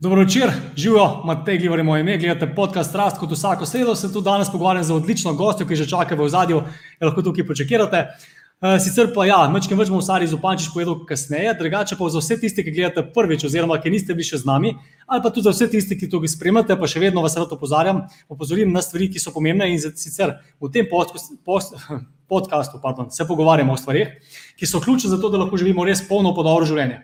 Dobro večer, živijo, Matej, Glivar je moje ime, gledate podcast Rast kot vsako sredo. Se tu danes pogovarjam z odlično gostjo, ki že čaka v zadju, lahko tukaj počakirate. Eh, sicer pa ja, mečkim več bom Sari Zupančič povedal kasneje, drugače pa za vse tiste, ki gledate prvič oziroma ki niste bili še z nami, ali pa tudi za vse tiste, ki to spremljate, pa še vedno vas rad opozarjam, opozorim na stvari, ki so pomembne in sicer v tem post, post, podcastu pardon, se pogovarjamo o stvarih, ki so ključne za to, da lahko živimo res polno podobro življenje.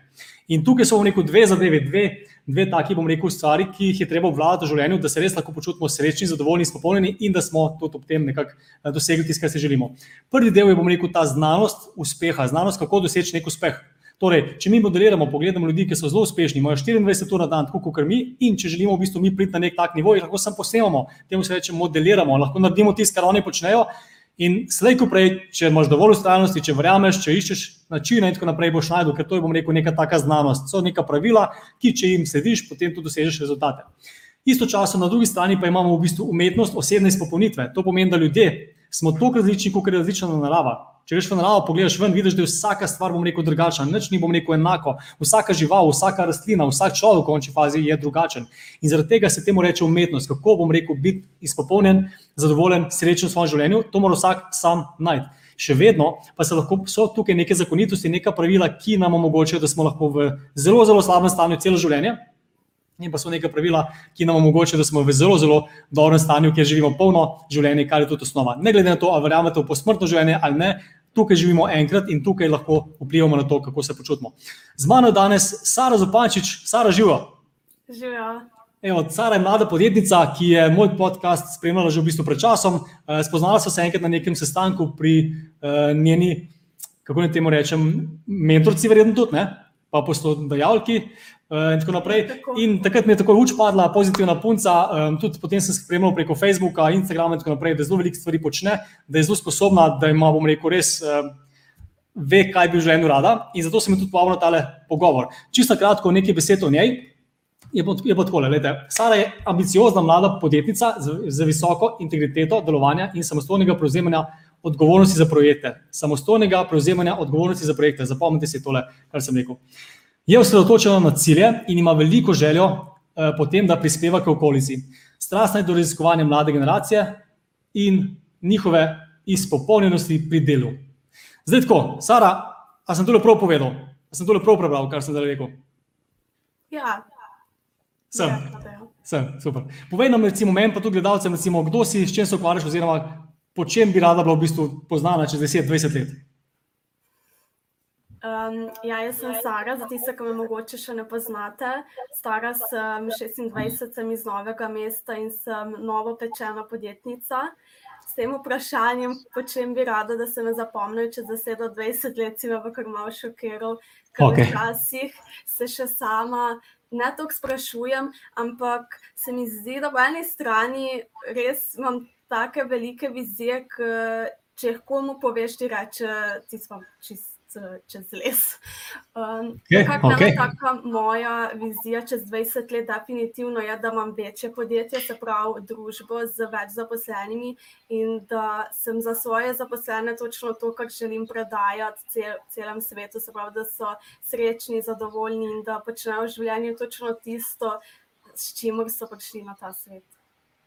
In tukaj so v neko dve zadeve, dve dve taki, bom rekel, stvari, ki jih je treba obvladati v življenju, da se res lahko počutimo srečni, zadovoljni, spopolnjeni in da smo tudi ob tem nekako eh, dosegli tisto, kar si želimo. Prvi del je, bom rekel, ta znanost uspeha, znanost, kako doseči nek uspeh. Torej, če mi modeliramo, pogledamo ljudi, ki so zelo uspešni, imajo 24 ur na dan, tako kot mi, in če želimo v bistvu mi priti na nek tak nivo, lahko samo posnemamo, temu se reče modeliramo, lahko naredimo tisto, kar oni počnejo, In slej, ko prej, če imaš dovolj ustrajnosti, če verjameš, če iščeš načine in tako naprej, boš najdel, ker to je, bom rekel, neka taka znanost. So neka pravila, ki če jim slediš, potem tudi dosežeš rezultate. Istočasno na drugi strani pa imamo v bistvu umetnost osebne izpopolnitve. To pomeni, da ljudje smo toliko različni, kot je različna narava. Če greš v naravo, pogledaš ven, vidiš, da je vsaka stvar, bom rekel, drugačna, nič ni, bom rekel, enako. Vsaka žival, vsaka rastlina, vsak človek v končni fazi je drugačen. In zaradi tega se temu reče umetnost, kako bom rekel, biti izpopolnjen, zadovoljen, srečen v svojem življenju. To mora vsak sam najti. Še vedno pa se lahko so tukaj neke zakonitosti, neka pravila, ki nam omogočajo, da smo lahko v zelo, zelo slabem stanju celo življenje in pa so neka pravila, ki nam omogočajo, da smo v zelo, zelo dobrem stanju, kjer živimo polno življenje, kar je tudi osnova. Ne glede na to, ali verjamete v posmrtno življenje ali ne, tukaj živimo enkrat in tukaj lahko vplivamo na to, kako se počutimo. Z mano je danes Sara Zopančič, Sara živa. Živijo. Evo, Sara je mlada podjetnica, ki je moj podcast spremljala že v bistvu pred časom. Eh, spoznala sem se enkrat na nekem sestanku pri uh, njeni, kako naj temu rečem, mentorci, verjetno tudi, ne? pa postodajalki. Uh, in tako naprej. Tako. In takrat mi je tako luč padla, pozitivna punca. Um, tudi potem sem spremljal preko Facebooka, Instagrama in tako naprej, da zelo veliko stvari počne, da je zelo sposobna, da ima, bom rekel, res. Uh, Ve, kaj bi v življenju rada, in zato sem tudi povabil na tale pogovor. Čisto kratko, nekaj besed o njej. Je pa, je pa tako, gledajte. Sara je ambiciozna mlada podjetnica z, z visoko integriteto delovanja in samostojnega prevzemanja odgovornosti za projekte. Samostojnega prevzemanja odgovornosti za projekte. Zapomnite si tole, kar sem rekel. Uh, je osredotočena na cilje in ima veliko željo eh, potem, da prispeva k okolici. Strastna je do raziskovanja mlade generacije in njihove izpopolnjenosti pri delu. Zdaj, tako, Sara, a sem tole prav povedal? A sem tole prav prebral, kar sem zdaj rekel? Ja. Sem. Ja, sem, super. Povej nam, recimo, meni pa tudi gledalcem, recimo, kdo si, s čem se ukvarjaš, oziroma po čem bi rada bila v bistvu poznana čez 10-20 let. Um, ja, jaz sem Sara, za tiste, ki me mogoče še ne poznate. Stara sem 26, sem iz novega mesta in sem novo pečena podjetnica. S tem vprašanjem, po čem bi rada, da se me zapomnijo, če za 20 let si me v kar malo šokiral, ker okay. včasih se še sama ne toliko sprašujem, ampak se mi zdi, da po eni strani res imam take velike vizije, ki če jih komu poveš, ti reče, ti smo čist čez les. Um, okay, okay. Taka moja vizija čez 20 let definitivno je, da imam večje podjetje, se pravi družbo z več zaposlenimi in da sem za svoje zaposlene točno to, kar želim predajati cel, celem svetu, se pravi, da so srečni, zadovoljni in da počnejo v življenju točno tisto, s čimer so prišli na ta svet.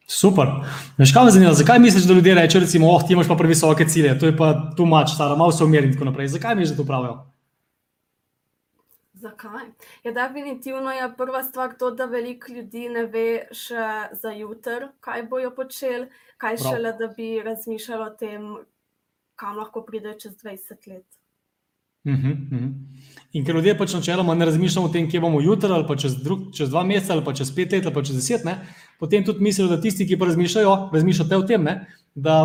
Super. Veš, kaj me zanima, zakaj misliš, da ljudje rečejo, recimo, oh, ti imaš pa previsoke cilje, to je pa tu mač, stara, malo se umiri in tako naprej. Zakaj misliš, da to pravijo? Zakaj? Ja, definitivno je prva stvar to, da veliko ljudi ne ve še za jutr, kaj bojo počeli, kaj Prav. šele, da bi razmišljali o tem, kam lahko pride čez 20 let. Uh -huh, uh -huh. In ker ljudje pač načeloma ne razmišljamo o tem, kje bomo jutri, ali pa čez, drug, čez dva meseca, ali pa čez pet let, ali pa čez deset, ne, potem tudi mislijo, da tisti, ki pa razmišljajo, razmišljate o tem, ne, da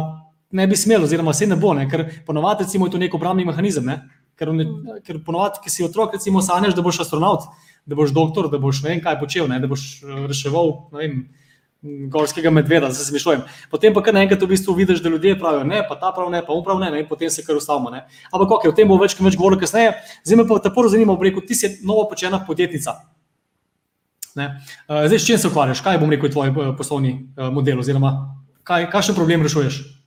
ne bi smelo, oziroma se ne bo, ne, ker ponovadi je to nek obrambni mehanizem. Ne, ker, ker ponovadi, ki si otrok, recimo, sanjaš, da boš astronaut, da boš doktor, da boš ne vem kaj počel, ne, da boš eh, reševal. Vem, gorskega medveda, da se zmišljujem. Potem pa kar naenkrat v bistvu vidiš, da ljudje pravijo, ne, pa ta prav ne, pa uprav ne, ne, in potem se kar ustavimo. Ampak ok, o tem bo več, več govoril kasneje. Zdaj me pa tako zanima, rekel, ti si novo počena podjetnica. Eh, zdaj, s čim se ukvarjaš, kaj bom rekel, tvoj eh, poslovni eh, model, oziroma kaj, kakšen problem rešuješ?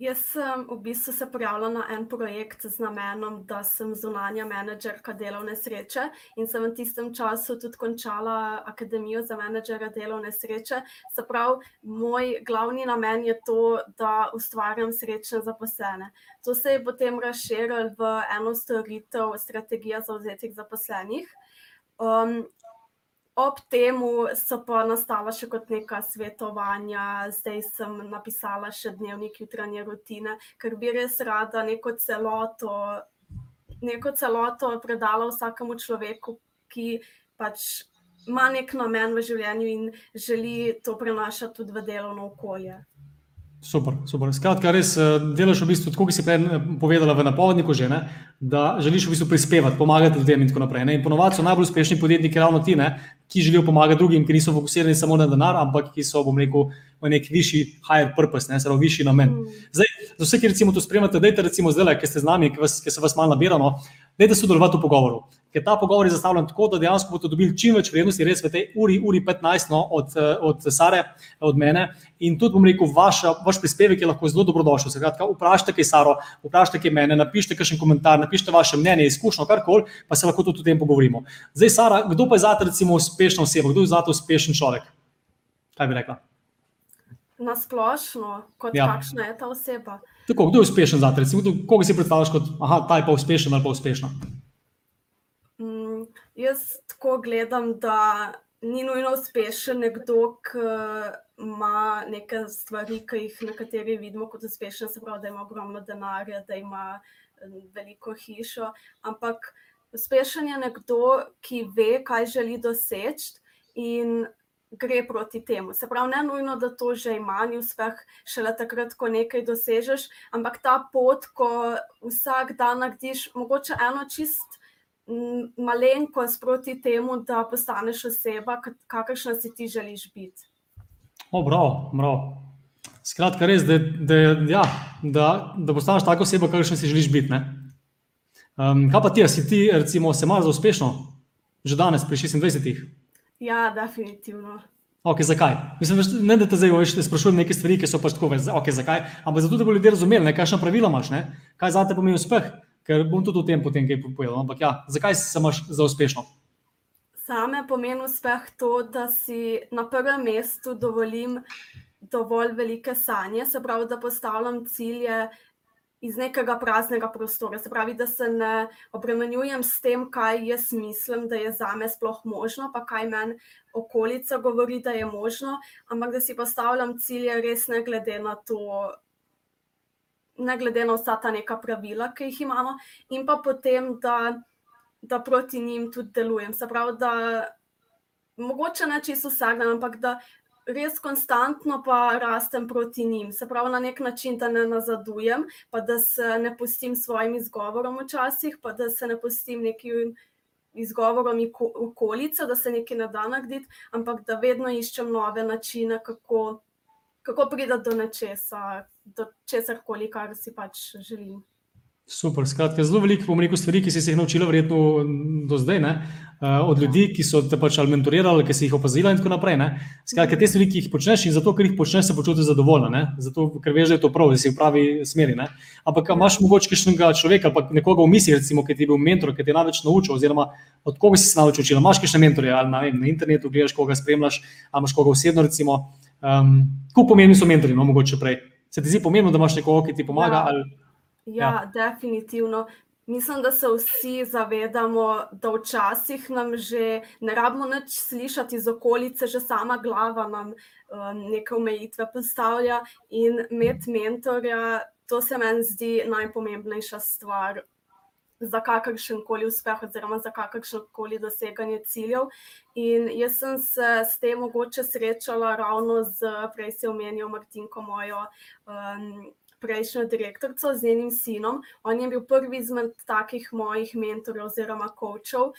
Jaz sem v bistvu se prijavila na en projekt z namenom, da sem zunanja menedžerka delovne sreče in sem v tistem času tudi končala Akademijo za menedžera delovne sreče. Se pravi, moj glavni namen je to, da ustvarjam srečne zaposlene. To se je potem razširilo v eno storitev, strategija zauzetih zaposlenih. Um, Ob temu so pa nastala še kot neka svetovanja, zdaj sem napisala še dnevnik jutranje rutine, ker bi res rada neko celoto, neko celoto predala vsakemu človeku, ki pač ima nek namen v življenju in želi to prenašati tudi v delovno okolje. Super, super. Skratka, res eh, delaš v bistvu tako, kot si prej eh, povedala v napovedniku, že, ne, da želiš v bistvu prispevati, pomagati ljudem in tako naprej. Ne. In ponovadi so najbolj uspešni podjetniki ravno ti, ne, ki želijo pomagati drugim, ki niso fokusirani samo na denar, ampak ki so, bom rekel, v neki višji higher purpose, ne, zelo višji namen. Mm. Zdaj, za vse, ki recimo to spremljate, dajte recimo zdaj, ki ste z nami, ki, vas, ki se vas malo nabiramo, dajte sodelovati v pogovoru ker ta pogovor je zastavljen tako, da dejansko boste dobili čim več vrednosti, res v tej uri, uri 15, no, od, od Sare, od mene. In tudi, bom rekel, vaš, vaš prispevek je lahko zelo dobrodošel. Skratka, vprašajte, kaj Saro, vprašajte, kaj mene, napišite kakšen komentar, napišite vaše mnenje, izkušnjo, karkoli, pa se lahko tudi o tem pogovorimo. Zdaj, Sara, kdo pa je zate, recimo, uspešna oseba, kdo je zate uspešen človek? Kaj bi rekla? Na splošno, kot ja. kakšna je ta oseba. Tako, kdo je uspešen zate, recimo, koga si predstavljaš kot, aha, ta je pa uspešen ali pa uspešna? Jaz tako gledam, da ni nujno uspešen nekdo, ki ima neke stvari, ki jih nekateri vidimo kot uspešne, se pravi, da ima ogromno denarja, da ima veliko hišo. Ampak uspešen je nekdo, ki ve, kaj želi doseči in gre proti temu. Se pravi, ne nujno, da to že ima, ni uspeh šele takrat, ko nekaj dosežeš, ampak ta pot, ko vsak dan narediš, mogoče eno čist malenkost proti temu, da postaneš oseba, kakršna si ti želiš biti. O, bravo, bravo. Skratka, res, da, da, ja, da, da postaneš tako oseba, kakršna si želiš biti. Um, kaj pa ti, si ti, recimo, se malo za uspešno, že danes, pri 26? Ja, definitivno. Okay, zakaj? Mislim, ne, da te zdaj več sprašujem nekaj stvari, ki so pač tako, okay, zakaj, ampak zato, da bo ljudje razumeli, kakšno pravilo imaš, ne? kaj za te pomeni uspeh ker bom tudi o tem potem kaj povedal. Ampak ja, zakaj se imaš za uspešno? Same pomeni uspeh to, da si na prvem mestu dovolim dovolj velike sanje, se pravi, da postavljam cilje iz nekega praznega prostora. Se pravi, da se ne obremenjujem s tem, kaj jaz mislim, da je za me sploh možno, pa kaj meni okolica govori, da je možno, ampak da si postavljam cilje res ne glede na to, ne glede na vsa ta neka pravila, ki jih imamo, in pa potem, da, da proti njim tudi delujem. Se pravi, da mogoče ne čisto vsak dan, ampak da res konstantno pa rastem proti njim. Se pravi, na nek način, da ne nazadujem, pa da se ne pustim svojim izgovorom včasih, pa da se ne pustim nekim. Izgovorom okolice, da se nekaj ne da narediti, ampak da vedno iščem nove načine, kako, kako priti do nečesa, do česar koli, kar si pač želim. Super, skratka, zelo veliko bom rekel stvari, ki si jih naučila, verjetno do zdaj, ne? od ljudi, ki so te pač ali mentorirali, ki si jih opazila, in tako naprej. Ne? Skratka, te stvari, ki jih počneš, in zato, ker jih počneš, se počutiš zadovoljna, zato, ker veš, da je to prav, da si v pravi smeri. Ne? Ampak imaš mogoče kakšnega človeka, pa nekoga v misli, recimo, ki ti je bil mentor, ki ti je največ naučil, oziroma od koga si se naučil, imaš kakšne mentorje ali na, vem, na internetu, gledaš, koga spremljaš, imaš koga osebno, recimo. Um, kako pomembni so mentori, no, mogoče prej. Se ti zdi pomembno, da imaš nekoga, ki ti pomaga? Ja, ali, ja, ja. definitivno. Mislim, da se vsi zavedamo, da včasih nam že ne rabimo nič slišati iz okolice, že sama glava nam um, neke omejitve postavlja. In imeti mentorja, to se meni zdi najpomembnejša stvar za kakršen koli uspeh, oziroma za kakršno koli doseganje ciljev. In jaz sem se s tem mogoče srečala ravno z, prej si omenil, Martinko, mojo. Um, Prejšnjo direktorico z njenim sinom. On je bil prvi izmed takih mojih mentorjev oziroma kočev.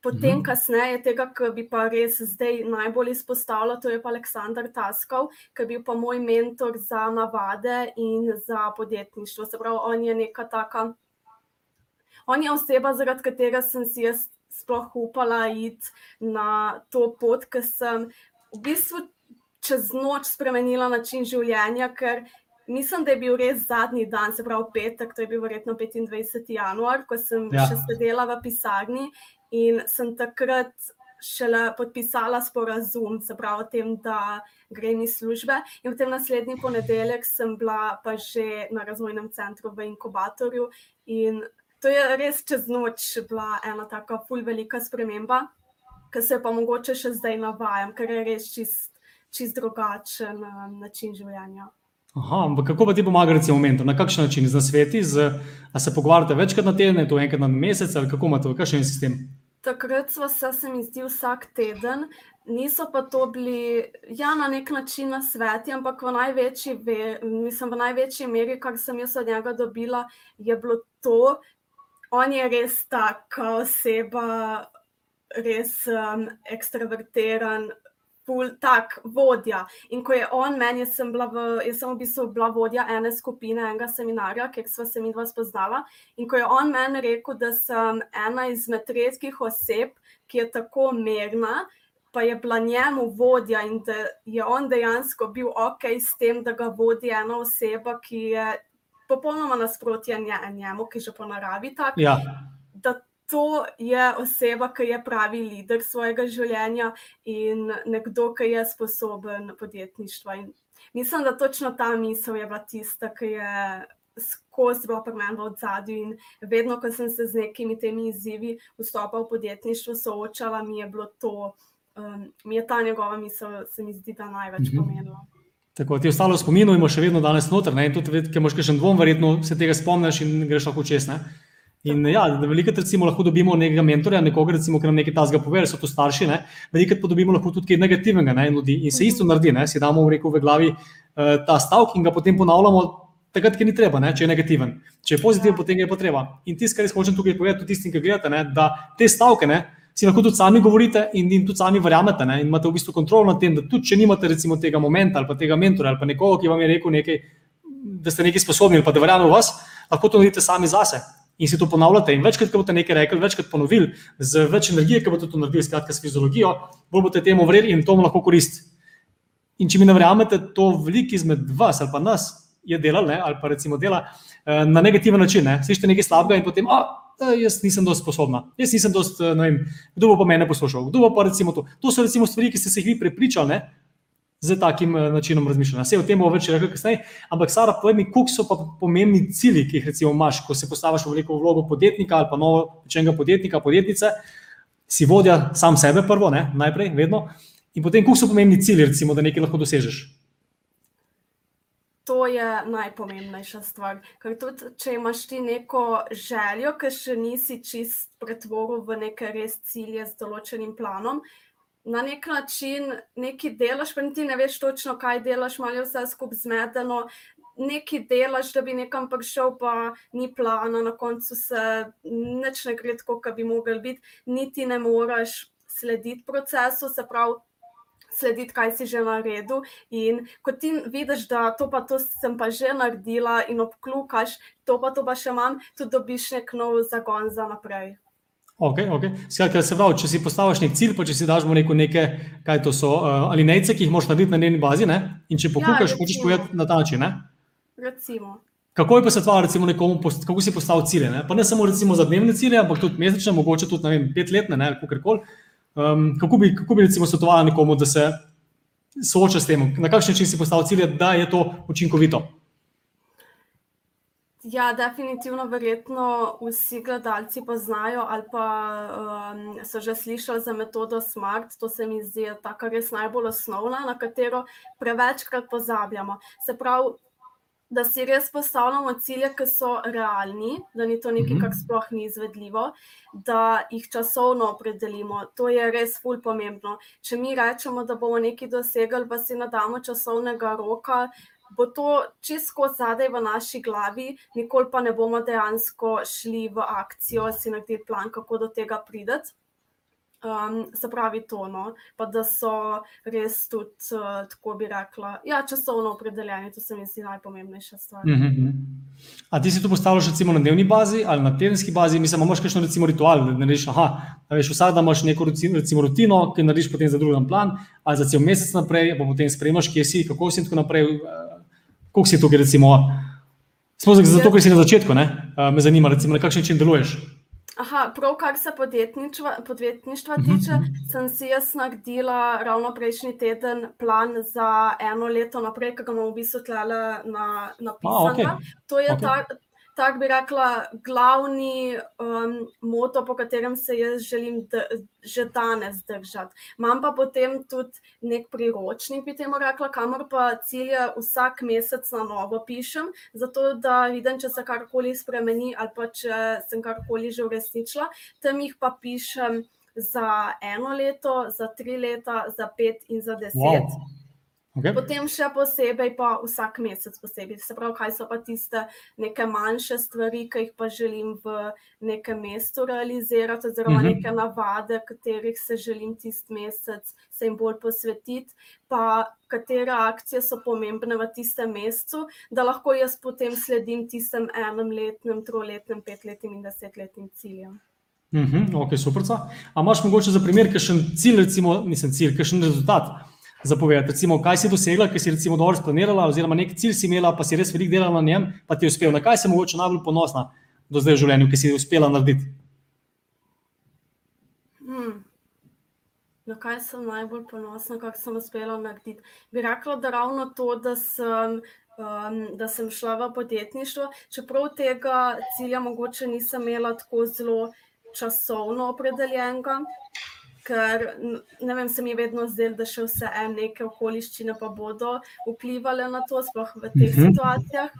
Potem, mhm. kasneje, tega, ki bi pa res zdaj najbolj izpostavila, to je pa Aleksandr Taskov, ki je bil pa moj mentor za navade in za podjetništvo. Se pravi, on je neka taka on je oseba, zaradi katere sem si jaz sploh upala iti na to pot, ker sem v bistvu čez noč spremenila način življenja, ker mislim, da je bil res zadnji dan, se pravi petek, to je bil verjetno 25. januar, ko sem ja. še sedela v pisarni in sem takrat šele podpisala sporazum, se pravi o tem, da grem iz službe. In v tem naslednji ponedeljek sem bila pa že na razvojnem centru v inkubatorju in to je res čez noč bila ena taka ful velika sprememba, ki se pa mogoče še zdaj navajam, ker je res čist, čist drugačen um, način življenja. Aha, kako pa ti pomaga, recimo, momentum? Na kakšen način? Z nasveti, z, a se pogovarjate večkrat na teden, to enkrat na mesec, ali kako imate, kakšen je sistem? Takrat smo se, se mi zdi, vsak teden, niso pa to bili, ja, na nek način na sveti, ampak v največji, ve, mislim, v največji meri, kar sem jaz od njega dobila, je bilo to, on je res taka oseba, res um, ekstravertiran, ful, tak vodja. In ko je on meni, jaz sem bila v, jaz sem v bistvu bila vodja ene skupine, enega seminarja, kjer sva se mi dva spoznala. In ko je on meni rekel, da sem ena izmed redkih oseb, ki je tako merna, pa je bila njemu vodja in da je on dejansko bil ok s tem, da ga vodi ena oseba, ki je popolnoma nasprotja njemu, ki že po naravi tako. Ja to je oseba, ki je pravi voditelj svojega življenja in nekdo, ki je sposoben podjetništva. In mislim, da točno ta misel je bila tista, ki je skozi bila pri meni v zadju. In vedno, ko sem se z nekimi temi izzivi vstopa v podjetništvo soočala, mi je bilo to, um, mi je ta njegova misel, se mi zdi, da največ mhm. pomenila. Tako ti je ostalo spominov, imaš še vedno danes noter, ne? in tudi, ker imaš še en dvom, verjetno se tega spomniš in greš lahko čez. Ne? In ja, veliko recimo, lahko dobimo nekega mentorja, nekoga, recimo, ki nam nekaj tasga pove, so to starši. Ne? Veliko pa dobimo lahko tudi nekaj negativnega ne? in se isto naredi. Ne? Si damo v reko v glavi uh, ta stavek in ga potem ponavljamo. Takrat, ki ni treba, ne, če je negativen. Če je pozitiven, potem je potreba. In tisto, kar jaz hočem tukaj povedati, tudi tistim, ki gledate, ne, da te stavke ne, si lahko tudi sami govorite in, in tudi sami verjamete. Ne, in imate v bistvu kontrolo nad tem, da tudi če nimate recimo, tega momenta ali pa tega mentora ali pa nekoga, ki vam je rekel, nekaj, da ste nekaj sposobni ali pa da verjamete v vas, lahko to naredite sami zase in si to ponavljate. In večkrat, ko boste nekaj rekli, večkrat ponovili, z več energije, ki boste to naredili, skratka, s fiziologijo, bolj boste temu verjeli in to vam lahko koristi. In če mi ne verjamete, to veliko izmed vas ali pa nas je delal, ne, ali pa recimo dela eh, na negativen način. Ne. Slišite nekaj slabega in potem, a jaz nisem dovolj sposobna, jaz nisem dovolj, ne vem, kdo bo pa mene poslušal, kdo bo pa recimo to. To so recimo stvari, ki ste se jih vi prepričali z takim eh, načinom razmišljanja. Vse o tem bomo več rekli kasneje, ampak Sara, povej mi, koliko so pa pomembni cilji, ki jih recimo imaš, ko se postaviš v veliko vlogo podjetnika ali pa novo pečenega podjetnika, podjetnice, si vodja sam sebe prvo, ne? najprej, vedno, in potem koliko so pomembni cilji, recimo, da nekaj lahko dosežeš. To je najpomembnejša stvar. Ker tudi, če imaš ti neko željo, ki še nisi čist pretvoril v neke res cilje z določenim planom, na nek način nekaj delaš, pa ti ne veš točno, kaj delaš, malo vse skupaj zmedeno. Nekaj delaš, da bi nekam prišel, pa ni plana, na koncu se neč ne gre tako, kot bi mogel biti, niti ne moreš slediti procesu, se pravi, slediti, kaj si že naredil. In ko ti vidiš, da to pa to sem pa že naredila, in obklukaš, to pa to pa še imam, tudi dobiš nek nov zagon za naprej. Okay, okay. Skratka, se pravi, če si postaviš nek cilj, pa če si daš nekaj, neke, kaj to so, uh, ali nejce, ki jih moš narediti na njeni bazi, ne? in če pokukaš, ja, hočeš povedati na ta način. Kako je pa se tvoje, recimo, nekomu, kako si postavil cilje? Ne? Pa ne samo recimo, za dnevne cilje, ampak tudi mesečne, mogoče tudi vem, petletne, ali kako koli. Um, kako bi, kako bi recimo svetoval nekomu, da se sooča s tem, na kakšen način si postavil cilje, da je to učinkovito? Ja, definitivno, verjetno vsi gledalci poznajo ali pa um, so že slišali za metodo SMART. To se mi zdi tako res najbolj osnovna, na katero prevečkrat pozabljamo. Se pravi, da si res postavljamo cilje, ki so realni, da ni to nekaj, kar mhm. sploh ni izvedljivo, da jih časovno opredelimo. To je res ful pomembno. Če mi rečemo, da bomo nekaj dosegli, pa si nadamo časovnega roka bo to čisto zadaj v naši glavi, nikoli pa ne bomo dejansko šli v akcijo, si naredili plan, kako do tega prideti. Um, se pravi, to, no? pa da so res tudi, uh, tako bi rekla, ja, časovno opredeljeni, to se mi zdi najpomembnejša stvar. Mm -hmm. A ti si to postavljaš recimo na dnevni bazi ali na tedenski bazi, mislim, imaš kakšno recimo ritual, da narediš, aha, da veš, vsak dan imaš neko recimo rutino, ki narediš potem za drugi plan, ali za cel mesec naprej, pa potem spremljaš, kje si, kako si in tako naprej. Kako si tukaj, recimo, smo zato, ker si na začetku, ne? Uh, me zanima, recimo, na kakšen način deluješ. Aha, prav, kar se podjetništva, podjetništva tiče, uh -huh. sem si jaz naredila ravno prejšnji teden plan za eno leto naprej, ki ga imamo v bistvu tlele na, napisano. A, okay. To je okay. ta, tako bi rekla, glavni um, moto, po katerem se jaz želim že danes držati. Imam pa potem tudi nek priročnik, bi temu rekla, kamor pa cilje vsak mesec na novo pišem, zato da vidim, če se karkoli spremeni ali pa če sem karkoli že uresničila. Tam jih pa pišem za eno leto, za tri leta, za pet in za deset. Wow. Okay. Potem še posebej, pa vsak mesec posebej. Se pravi, kaj so pa tiste neke manjše stvari, ki jih pa želim v nekem mestu realizirati, oziroma uh mhm. -huh. neke navade, katerih se želim tisti mesec se jim bolj posvetiti, pa katere akcije so pomembne v tistem mestu, da lahko jaz potem sledim tistem enem letnem, troletnem, petletnim in desetletnim ciljem. Uh -huh, ok, super. Ampak imaš mogoče za primer, kakšen cilj, recimo, nisem cilj, kakšen rezultat? Zapovedati. Recimo, kaj si dosegla, kaj si recimo dobro splanirala, oziroma nek cilj si imela, pa si res veliko delala na njem, pa ti je uspel. Na kaj si mogoče najbolj ponosna do zdaj v življenju, ki si uspela narediti? Hmm. Na kaj sem najbolj ponosna, kako sem uspela narediti? Bi rekla, da ravno to, da sem, um, da sem šla v podjetništvo, čeprav tega cilja mogoče nisem imela tako zelo časovno opredeljenega ker ne vem, se mi je vedno zdelo, da še vse en neke okoliščine pa bodo vplivali na to, sploh v teh mhm. situacijah.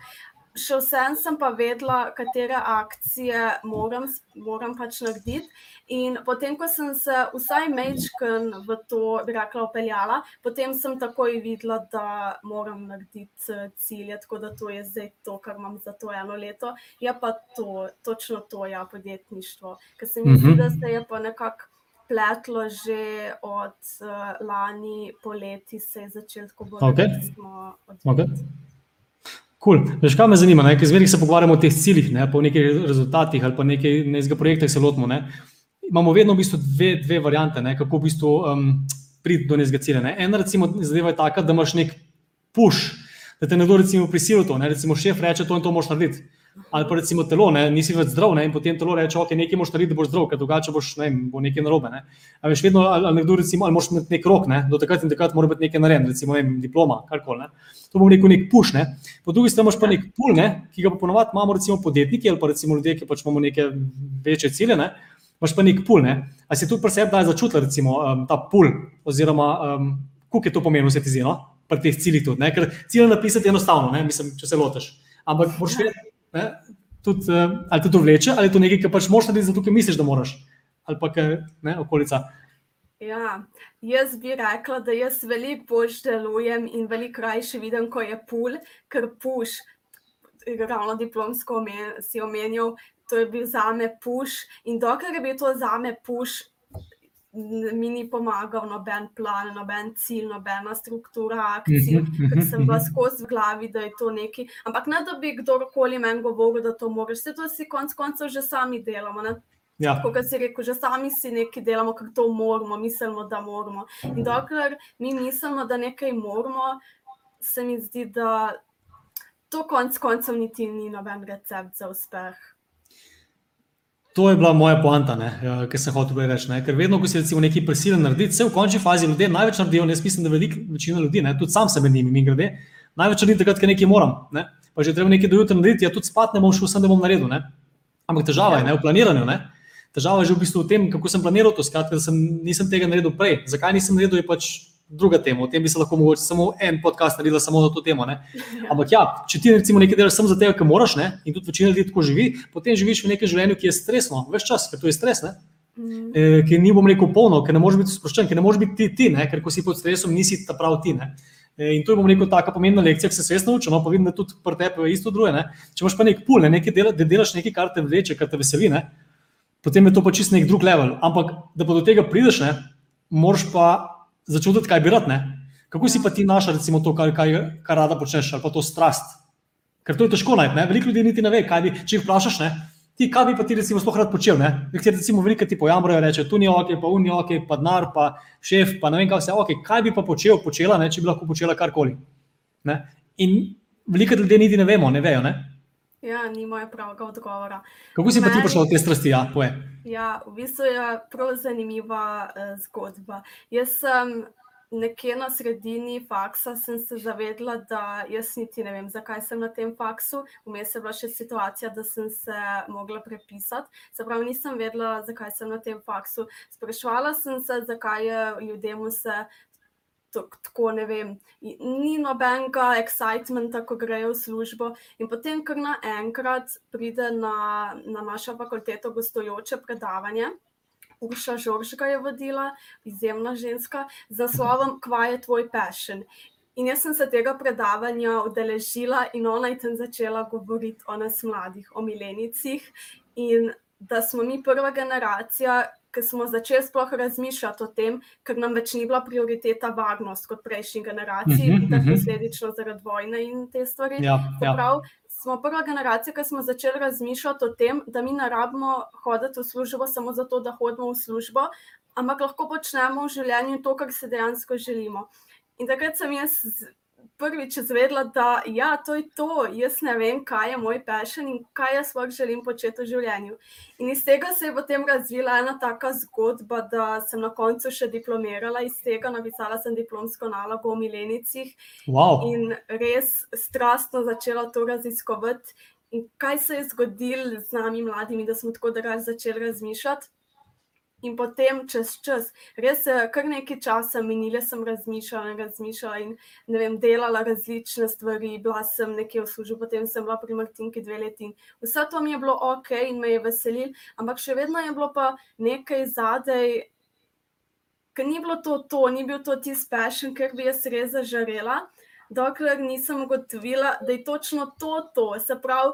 Še vsem sem pa vedela, katere akcije moram, moram pač narediti. In potem, ko sem se vsaj mečken v to, bi rekla, upeljala, potem sem takoj videla, da moram narediti eh, cilje, tako da to je zdaj to, kar imam za to eno leto. Je pa to, točno to, ja, podjetništvo. Ker se mi zdi, da se je pa nekako pletlo že od uh, lani poleti, se je začelo tako bolj odvijati. Cool. Veš, kaj me zanima? Zmeraj se pogovarjamo o teh ciljih, ne, po nekih rezultatih ali pa nekaj nekega projekta, ki se lotimo. Ne. Imamo vedno v bistvu dve, dve variante, ne, kako v bistvu um, priti do nekega cilja. Ne. Ena, recimo, zadeva je taka, da imaš nek push, da te nekdo prisili to. Ne. Recimo, šef reče, to in to moš narediti ali pa recimo telo, ne, nisi več zdrav ne, in potem telo reče, ok, nekaj moš narediti, da boš zdrav, ker drugače boš ne, bo nekaj narobe. Ne. Ali veš, vedno, ali, ali nekdo recimo, ali moš imeti nek rok, ne, do takrat in takrat mora biti nekaj narejeno, recimo vem, diploma, karkoli. To bo rekel nek puš, ne. Po drugi strani imaš pa nek pul, ne, ki ga pa ponovadi imamo recimo podjetniki ali pa recimo ljudje, ki pač imamo neke večje cilje, ne. Imaš pa nek pul, ne. A si tudi pri sebi daj začutila, recimo, um, ta pul, oziroma um, koliko je to pomenilo vse ti zino, pri teh ciljih tudi, ne. Ker cilj napisati je enostavno, ne, mislim, če se lotiš. Ampak moraš vedeti, ne, tudi, uh, ali te to vleče, ali je to nekaj, kar pač moraš narediti, zato ker misliš, da moraš, ali pa ker ne, okolica. Ja, jaz bi rekla, da jaz veliko bolj delujem in veliko krajše vidim, ko je pul, ker puš, ravno diplomsko si omenil, to je bil za me puš. In dokler je bil to za me puš, mi ni pomagal noben plan, noben cilj, nobena struktura akcij, mhm, ker sem vas mhm. skozi v glavi, da je to nekaj. Ampak ne da bi kdorkoli meni govoril, da to moraš, vse to si konec koncev že sami delamo. Ne? Ja. Kot si rekel, že sami si nekaj delamo, kako to moramo, mislimo, da moramo. In dokler mi mislimo, da nekaj moramo, se mi zdi, da to konec koncev niti ni noben recept za uspeh. To je bila moja poanta, ja, ki sem hotel reči. Ne? Ker vedno, ko si recimo nekaj prisiljen narediti, se v končni fazi ljudje največ naredijo. Jaz mislim, da velika večina ljudi, ne? tudi sam se med njimi, mi grede, največ naredim takrat, ker nekaj moram. Ne? Pa že treba nekaj dojutraj narediti, ja tudi spat ne bom šel, sem da bom naredil. Ne? Ampak težava je ne? v planiranju. Ne? Težava je že v bistvu v tem, kako sem planiral to, skratka, da sem, nisem tega naredil prej. Zakaj nisem naredil, je pač druga tema. O tem bi se lahko mogoče samo en podcast naredil, samo za to temo. Ne? Ampak ja, če ti recimo nekaj delaš samo zato, ker moraš, ne? in tudi večina ljudi tako živi, potem živiš v nekem življenju, ki je stresno, več čas, ker to je stres. Ne? Mm. E, ki ni bom rekel polno, ker ne moreš biti sproščen, ker ne moreš biti ti, ti ne? ker ko si pod stresom, nisi ta prav ti. Ne? E, in to je, bom rekel, taka pomembna lekcija, ki se svesno uči, no, pa vidim, da tudi pri tebi je isto druge. Ne? Če imaš pa nek pul, ne? nekaj dela, da delaš nekaj, kar te vleče, kar te veseli, ne? potem je to pa čist nek drug level. Ampak, da pa do tega prideš, ne? moraš pa začutiti, kaj bi rad, ne? Kako si pa ti našla, recimo, to, kar, kar, kar rada počneš, ali pa to strast? Ker to je težko najti. Veliko ljudi niti ne ve, kaj bi, če jih vprašaš. Ne? Ti, kaj bi pa ti, recimo, sploh rad počel? Nekateri, recimo, veliko ti pojamrajo, reče, tu ni ok, pa uni ok, pa denar, pa šef, pa ne vem, kaj vse. Okay, kaj bi pa počel, počela, ne, če bi lahko počela karkoli. Ne? In veliko ljudi niti ne vemo, ne vejo. Ne? Ja, nimajo pravega odgovora. Kako si pa ti prišel do te strasti? Ja, poje. Ja, v bistvu je prav zanimiva uh, zgodba. Jaz sem nekje na sredini faksa sem se zavedla, da jaz niti ne vem, zakaj sem na tem faksu. Vmes je bila še situacija, da sem se mogla prepisati. Se pravi, nisem vedela, zakaj sem na tem faksu. Sprašvala sem se, zakaj je ljudem vse tako, ne vem, ni nobenega excitementa, ko grejo v službo. In potem, kar naenkrat pride na, na našo fakulteto gostujoče predavanje. Urša Žoržga je vodila, izjemna ženska, z naslovom Kva je tvoj passion. In jaz sem se tega predavanja udeležila in ona je tam začela govoriti o nas mladih, o milenicih in da smo mi prva generacija, ki smo začeli sploh razmišljati o tem, ker nam več ni bila prioriteta varnost kot prejšnji generaciji, uh -huh, mhm. posledično zaradi vojne in te stvari. Ja, ja. pravi, smo prva generacija, ki smo začeli razmišljati o tem, da mi ne rabimo hoditi v službo samo zato, da hodimo v službo, ampak lahko počnemo v življenju to, kar se dejansko želimo. In takrat sem jaz prvič izvedela, da ja, to je to, jaz ne vem, kaj je moj passion in kaj jaz sploh želim početi v življenju. In iz tega se je potem razvila ena taka zgodba, da sem na koncu še diplomirala iz tega, napisala sem diplomsko nalogo o milenicih Wow. in res strastno začela to raziskovati. In kaj se je zgodilo z nami, mladimi, da smo tako drugače začeli razmišljati. In potem čez čas, res je kar nekaj časa minilo, sem razmišljala in razmišljala in ne vem, delala različne stvari, bila sem nekje v službi, potem sem bila pri Martinki dve leti in vse to mi je bilo ok in me je veselilo, ampak še vedno je bilo pa nekaj zadej, ker ni bilo to, to ni bil to tisti passion, ker bi jaz res zažarela, dokler nisem ugotovila, da je točno to, to. se pravi,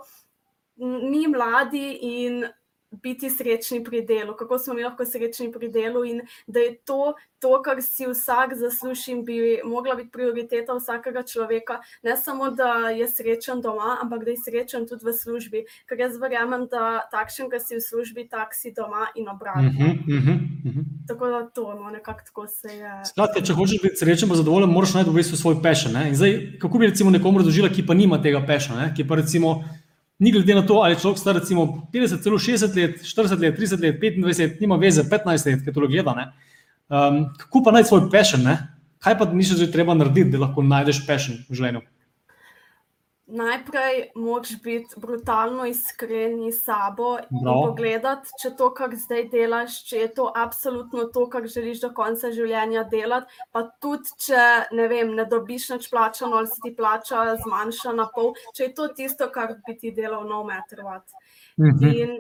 mi mladi in biti srečni pri delu, kako smo mi lahko srečni pri delu, in da je to, to kar si vsak zasluži, in bi mogla biti prioriteta vsakega človeka. Ne samo, da je srečen doma, ampak da je srečen tudi v službi. Ker jaz verjamem, da takšen, ki si v službi, tak si doma in obratno. Mhm, mhm, mhm. Tako da to, no, nekako tako se je. Skratka, če hočeš biti srečen, pa zadovoljen, moraš najti v bistvu svoj pešen. Zdaj, kako bi recimo nekomu razložila, ki pa nima tega pešena, ki pa recimo ni glede na to, ali je človek star recimo 50, celo 60 let, 40 let, 30 let, 25 let, nima veze, 15 let, ki to gleda. Ne? Um, kako pa najti svoj pešen? Kaj pa misliš, da je treba narediti, da lahko najdeš pešen v življenju? Najprej moraš biti brutalno iskren s sabo in Bravo. pogledati, če to, kar zdaj delaš, če je to absolutno to, kar želiš do konca življenja delati. Pa tudi, če ne, vem, ne dobiš nič plačano ali se ti plača zmanjša na pol, če je to tisto, kar bi ti delal, no matter what. Mhm. In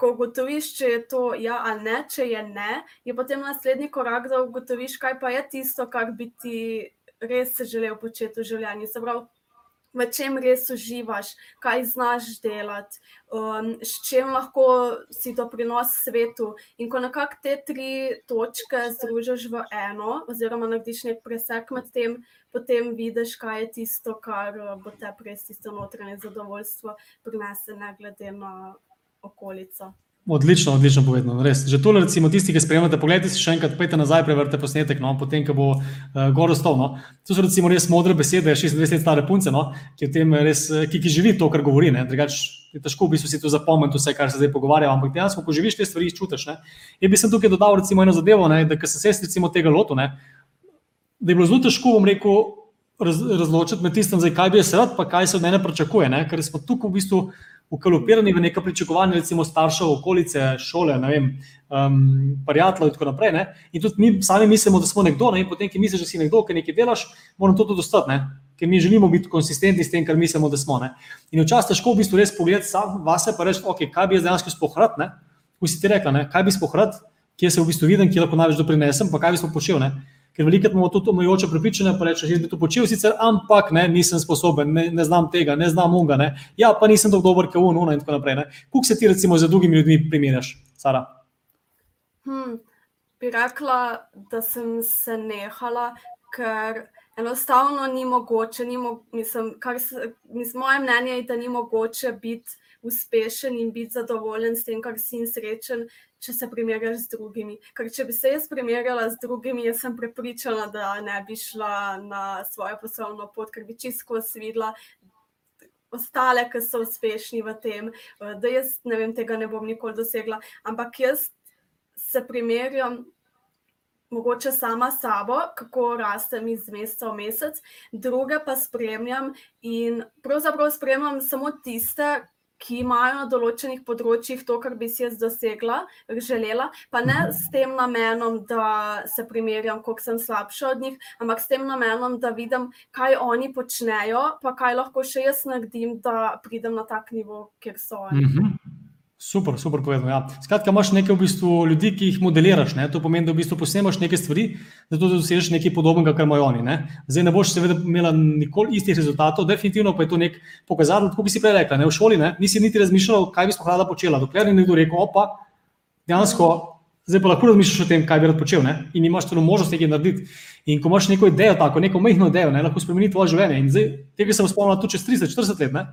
ko ugotoviš, če je to ja ali ne, če je ne, je potem naslednji korak, da ugotoviš, kaj pa je tisto, kar bi ti res želel početi v življenju. Se pravi, v čem res uživaš, kaj znaš delati, um, s čim lahko si doprinos svetu. In ko nekako te tri točke združiš v eno, oziroma narediš nek presek med tem, potem vidiš, kaj je tisto, kar uh, bo te res tisto notranje zadovoljstvo prinese, ne glede na okolico. Odlično, odlično povedano. Res. Že tole, recimo, tisti, ki spremljate, pogledajte si še enkrat, pejte nazaj, preverite posnetek, no, potem, ko bo uh, gor ostal. No. To so recimo res modre besede, 26 let stare punce, no, ki, tem res, eh, ki, ki živi to, kar govori. ne. Drugače je težko v bistvu si to zapomniti, vse, kar se zdaj pogovarjamo, ampak dejansko, ko živiš te stvari, čutiš. Ne. Jaz bi sem tukaj dodal recimo eno zadevo, ne, da sem se recimo tega lotil, ne, da je bilo zelo težko, bom rekel, raz, razločiti med tistim, zdaj, kaj bi jaz rad, pa kaj se od mene pričakuje. Ne, ker smo tukaj v bistvu ukalupirani v neka pričakovanja, recimo staršev, okolice, šole, ne vem, um, prijateljev in tako naprej. Ne? In tudi mi sami mislimo, da smo nekdo, ne? in potem, ki misliš, da si nekdo, ki nekaj delaš, moram to tudi ostati, ne? ker mi želimo biti konsistentni s tem, kar mislimo, da smo. Ne? In včasih težko v bistvu res pogledati sam vase, pa reči, okay, kaj bi jaz dejansko spohrat, ne? Ko si ti rekla, ne? kaj bi spohrat, kje se v bistvu vidim, kje lahko največ doprinesem, pa kaj bi smo počel. Ne? Ker veliko imamo tudi omejujoče prepričanja, pa rečeš, jaz bi to počel, sicer, ampak ne, nisem sposoben, ne, ne znam tega, ne znam unga, ne. ja, pa nisem tako dober, kot uno in tako naprej. Kako se ti recimo z drugimi ljudmi primerjaš, Sara? Hmm, bi rekla, da sem se nehala, ker enostavno ni mogoče, ni mo mislim, kar se, mislim, moje mnenje je, da ni mogoče biti uspešen in biti zadovoljen s tem, kar si in srečen, če se primerjaš z drugimi. Ker če bi se jaz primerjala z drugimi, jaz sem prepričana, da ne bi šla na svojo poslovno pot, ker bi čisto videla, ostale, ki so uspešni v tem, da jaz ne vem, tega ne bom nikoli dosegla. Ampak jaz se primerjam. Mogoče sama s sabo, kako rastem iz meseca v mesec, druge pa spremljam, in pravzaprav spremljam samo tiste, ki imajo na določenih področjih to, kar bi si jaz dosegla, želela, pa ne Mhm. s tem namenom, da se primerjam, koliko sem slabša od njih, ampak s tem namenom, da vidim, kaj oni počnejo, pa kaj lahko še jaz naredim, da pridem na tak nivo, kjer so oni. Mhm. Super, super povedano. Ja. Skratka, imaš nekaj v bistvu ljudi, ki jih modeliraš. Ne? To pomeni, da v bistvu posnemaš nekaj stvari, zato da dosežeš nekaj podobnega, kar imajo oni. Ne? Zdaj ne boš seveda imela nikoli istih rezultatov, definitivno pa je to nek pokazatelj, kot bi si prej rekla. Ne? V šoli ne? nisi niti razmišljala, kaj bi sploh rada počela. Dokler ni nekdo rekel, opa, dejansko. Zdaj pa lahko razmišljaš o tem, kaj bi rad počel, ne? in imaš tudi možnost nekaj narediti. In ko imaš neko idejo, tako, neko majhno idejo, ne? lahko spremeni tvoje življenje. In zdaj, tega se bo spomnila tudi čez 30-40 let, ne?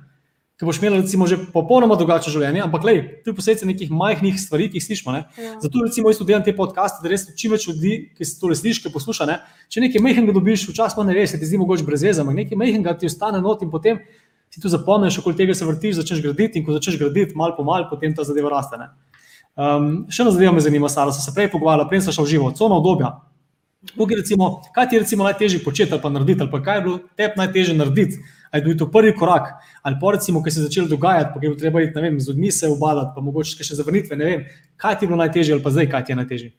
Ki boš imela recimo že popolnoma drugačno življenje, ampak lej, to je posledica nekih majhnih stvari, ki jih slišimo. Ne? Ja. Zato recimo jaz delam te podcaste, da res čim več ljudi, ki se to sliši, ki posluša. Ne? Če nekaj majhnega dobiš, včasih pa ne se ti zdi mogoče brez veze, ampak nekaj majhnega ti ostane not in potem si to zapomniš, okoli tega se vrtiš, začneš graditi in ko začneš graditi, mal po mal, potem ta zadeva raste. Ne? Um, še ena zadeva me zanima, Sara, sem se prej pogovarjala, prej sem šla v živo, cona obdobja. Tukaj recimo, kaj ti je recimo najtežje početi ali pa narediti, ali pa kaj je bilo tebi najtežje narediti, ali je bil to prvi korak, ali pa recimo, ki se je začelo dogajati, pa je bilo treba iti, vem, z ljudmi se obadati, pa mogoče še zavrnitve, ne vem, kaj ti je bilo najtežje ali pa zdaj, kaj ti je najtežje.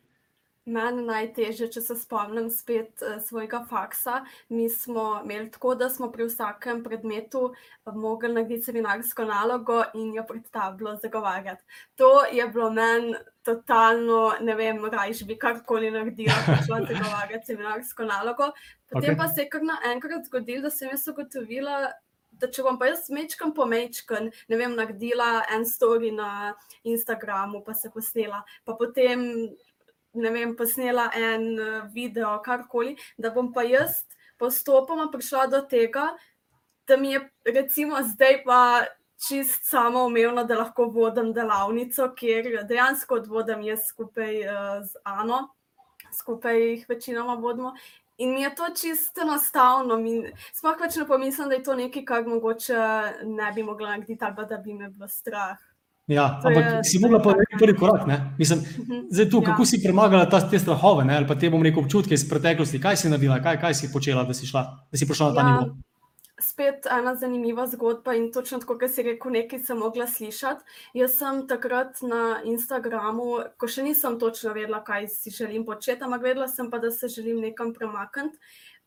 Meni najtežje, če se spomnim spet uh, svojega faksa. Mi smo imeli tako, da smo pri vsakem predmetu uh, mogli narediti seminarsko nalogo in jo pred tablo zagovarjati. To je bilo meni totalno, ne vem, rajš bi karkoli naredila, če šla zagovarjati seminarsko nalogo. Potem okay. pa se je kar naenkrat zgodilo, da sem jaz ugotovila. Da če bom pa jaz mečkam po mečkam, ne vem, naredila en story na Instagramu, pa se posnela, pa potem ne vem, posnela en eh, video, karkoli, da bom pa jaz postopoma prišla do tega, da mi je recimo zdaj pa čist samo umevno, da lahko vodim delavnico, kjer dejansko odvodim jaz skupaj uh, z Ano, skupaj jih večinoma vodimo. In mi je to čisto enostavno. Sploh več ne pomislim, da je to nekaj, kar mogoče ne bi mogla narediti, ali pa da bi me bilo strah. Ja, To ampak je- si mogla pa narediti prvi korak. Ne? Mislim, Mhm. zdaj tu, kako Ja. si premagala ta, te strahove ne? ali pa te bom rekel občutke iz preteklosti, kaj si naredila, kaj, kaj si počela, da si, šla, da si prišla na ta Ja, nivo. Spet ena zanimiva zgodba in točno tako, kot si rekel, nekaj sem mogla slišati. Jaz sem takrat na Instagramu, ko še nisem točno vedela, kaj si želim početi, ampak vedela sem pa, da se želim nekam premakniti.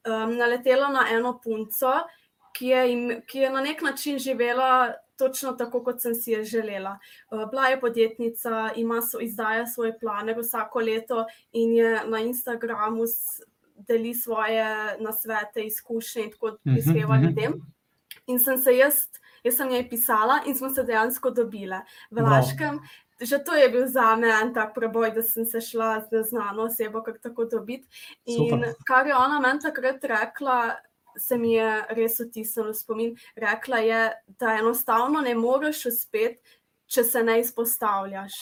Um, naletela na eno punco, ki je, im, ki je na nek način živela točno tako, kot sem si je želela. Uh, bila je podjetnica, ima so, izdaja svoje plane vsako leto in je na Instagramu deli svoje nasvete, izkušnje in tako Mhm, prispeva mhm. ljudem. In sem se jaz, jaz sem njej pisala in smo se dejansko dobile v. Laškem. Že to je bil za me en tak preboj, da sem se šla z znano osebo kar tako dobiti. In Super. kar je ona meni takrat rekla, se mi je res vtisnilo v spomin. Rekla je, da enostavno ne moreš uspeti, če se ne izpostavljaš.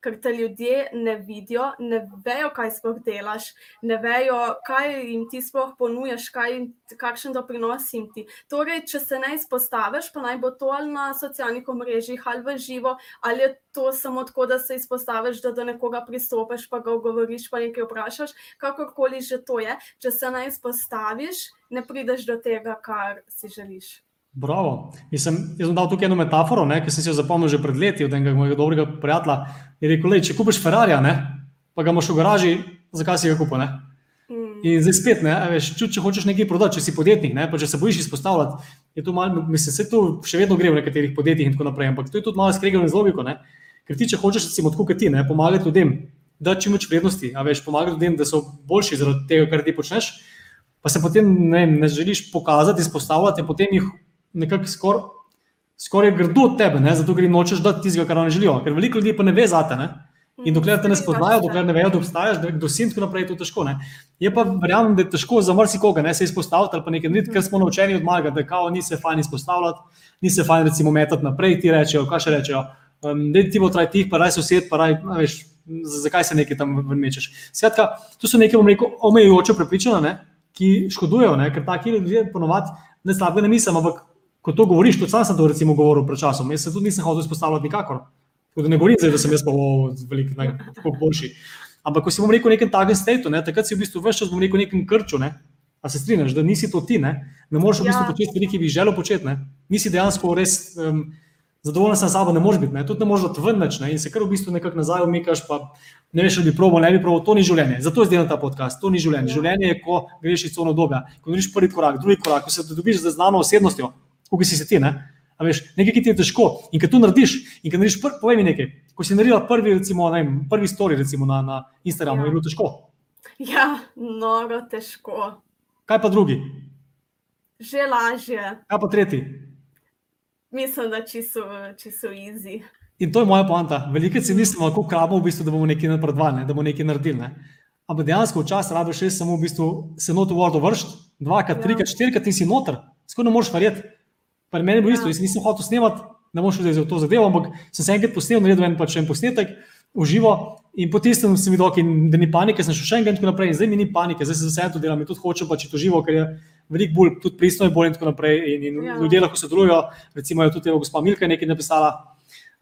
Ker te ljudje ne vidijo, ne vejo, kaj sploh delaš, ne vejo, kaj jim ti sploh ponujaš, kaj kakšen doprinos jim ti. Torej, če se ne izpostaviš, pa naj bo to ali na socialnih omrežjih ali v živo, ali je to samo tako, da se izpostaviš, da do nekoga pristopiš, pa ga ogovoriš, pa nekaj vprašaš, kakorkoli že to je. Če se ne izpostaviš, ne prideš do tega, kar si želiš. Bravo. Mislim, jaz sem dal tukaj eno metaforo, ne, ki sem si jo zapomnil že pred leti od enega mojega dobrega prijatelja. Je rekel, če kupiš Ferrari, pa ga imaš v garaži, zakaj si ga kupil? Ne? Mm. In zdaj spet, ne, veš, če, če hočeš nekaj prodati, če si podjetnik, ne, pa če se bojiš izpostavljati, je to malo, mislim, se to še vedno gre v nekaterih podjetjih in tako naprej, ampak to je tudi malo skregano z logiko. Ne. Ker ti, če hočeš, recimo, tako kot ti, ne, pomagati ljudem, da čim več vrednosti, a veš, pomagati ljudem, da so boljši zaradi tega, kar ti počneš, pa se potem ne, ne želiš pokazati, izpostavljati, in potem jih nekako skoraj skoraj grdo od tebe, ne, zato ker jim nočeš dati tistega, kar oni želijo. Ker veliko ljudi pa ne ve zate. Ne. In dokler te ne spoznajo, dokler ne vejo, da obstajaš, kdo si in tako naprej, je to težko. Ne. Je pa verjamem, da je težko za marsikoga ne, se izpostaviti ali pa nekaj narediti, ker smo naučeni od malega, da kao ni se fajn izpostavljati, ni se fajn recimo metati naprej, ti rečejo, kaj še rečejo. Um, da ti bo traj tih, pa raj sosed, pa raj, a veš, zakaj se nekaj tam vrmečeš. Skratka, to so neke, bom rekel, omejujoče prepričanja, ne, ki škodujejo, ne, ker taki ljudje ponovadi ne slabega ne mislim, ampak ko to govoriš, tudi sam sem to recimo govoril pred časom, jaz se tudi nisem hotel izpostavljati nikakor. Tako da ne govorim zdaj, da sem jaz pa veliko tako boljši. Ampak ko si bom rekel v nekem takem statu, ne, takrat si v bistvu vse čas bom rekel v nekem krču, ne, a se strinjaš, da nisi to ti, ne, ne moreš v bistvu Ja. početi stvari, ki bi želel početi, ne. Nisi dejansko res um, zadovoljen sam s sabo, ne moreš biti, ne, tudi ne moreš dati ven nič, ne, in se kar v bistvu nekako nazaj umikaš, pa ne veš, ali bi proval, ne bi proval, to ni življenje. Zato je zdaj ta podcast, to ni življenje. Ja. Življenje je, ko greš iz cono obdobja, ko greš prvi korak, drugi korak, ko se dobiš z znano osebnostjo, kot si se ti, ne. A veš, nekaj, ki ti je težko in ko to narediš, in ko narediš, pr, povej mi nekaj, ko si naredila prvi, recimo, ne vem, prvi story recimo, na, na Instagramu, Ja. ja. je bilo težko. Ja, noro težko. Kaj pa drugi, Že lažje. kaj pa tretji? Mislim, da čisto, čisto easy. In to je moja poanta. Veliko si mislimo, kako kramo, v bistvu, da bomo nekaj napredovali, ne, da bomo nekaj naredili. Ne. Ampak dejansko včasih rabiš res samo v bistvu se not v vodo vršiti, dvakrat, Ja. trikrat, štirikrat in si noter. Skoro ne moreš verjeti. Pri meni je bilo Ja. isto, jaz nisem hotel snemati, ne moreš zdaj za to zadevo, ampak sem se enkrat posnel, naredil en pač en posnetek v živo in po tistem sem videl, okay, da ni panike, sem šel še enkrat in tako naprej. In zdaj mi ni panike, zdaj se za vse to delam in tudi hočem pač to živo, ker je veliko bolj, tudi pristno je bolj in tako naprej. In, in ja. ljudje lahko sodelujo, recimo je tudi evo, gospa Milka nekaj napisala.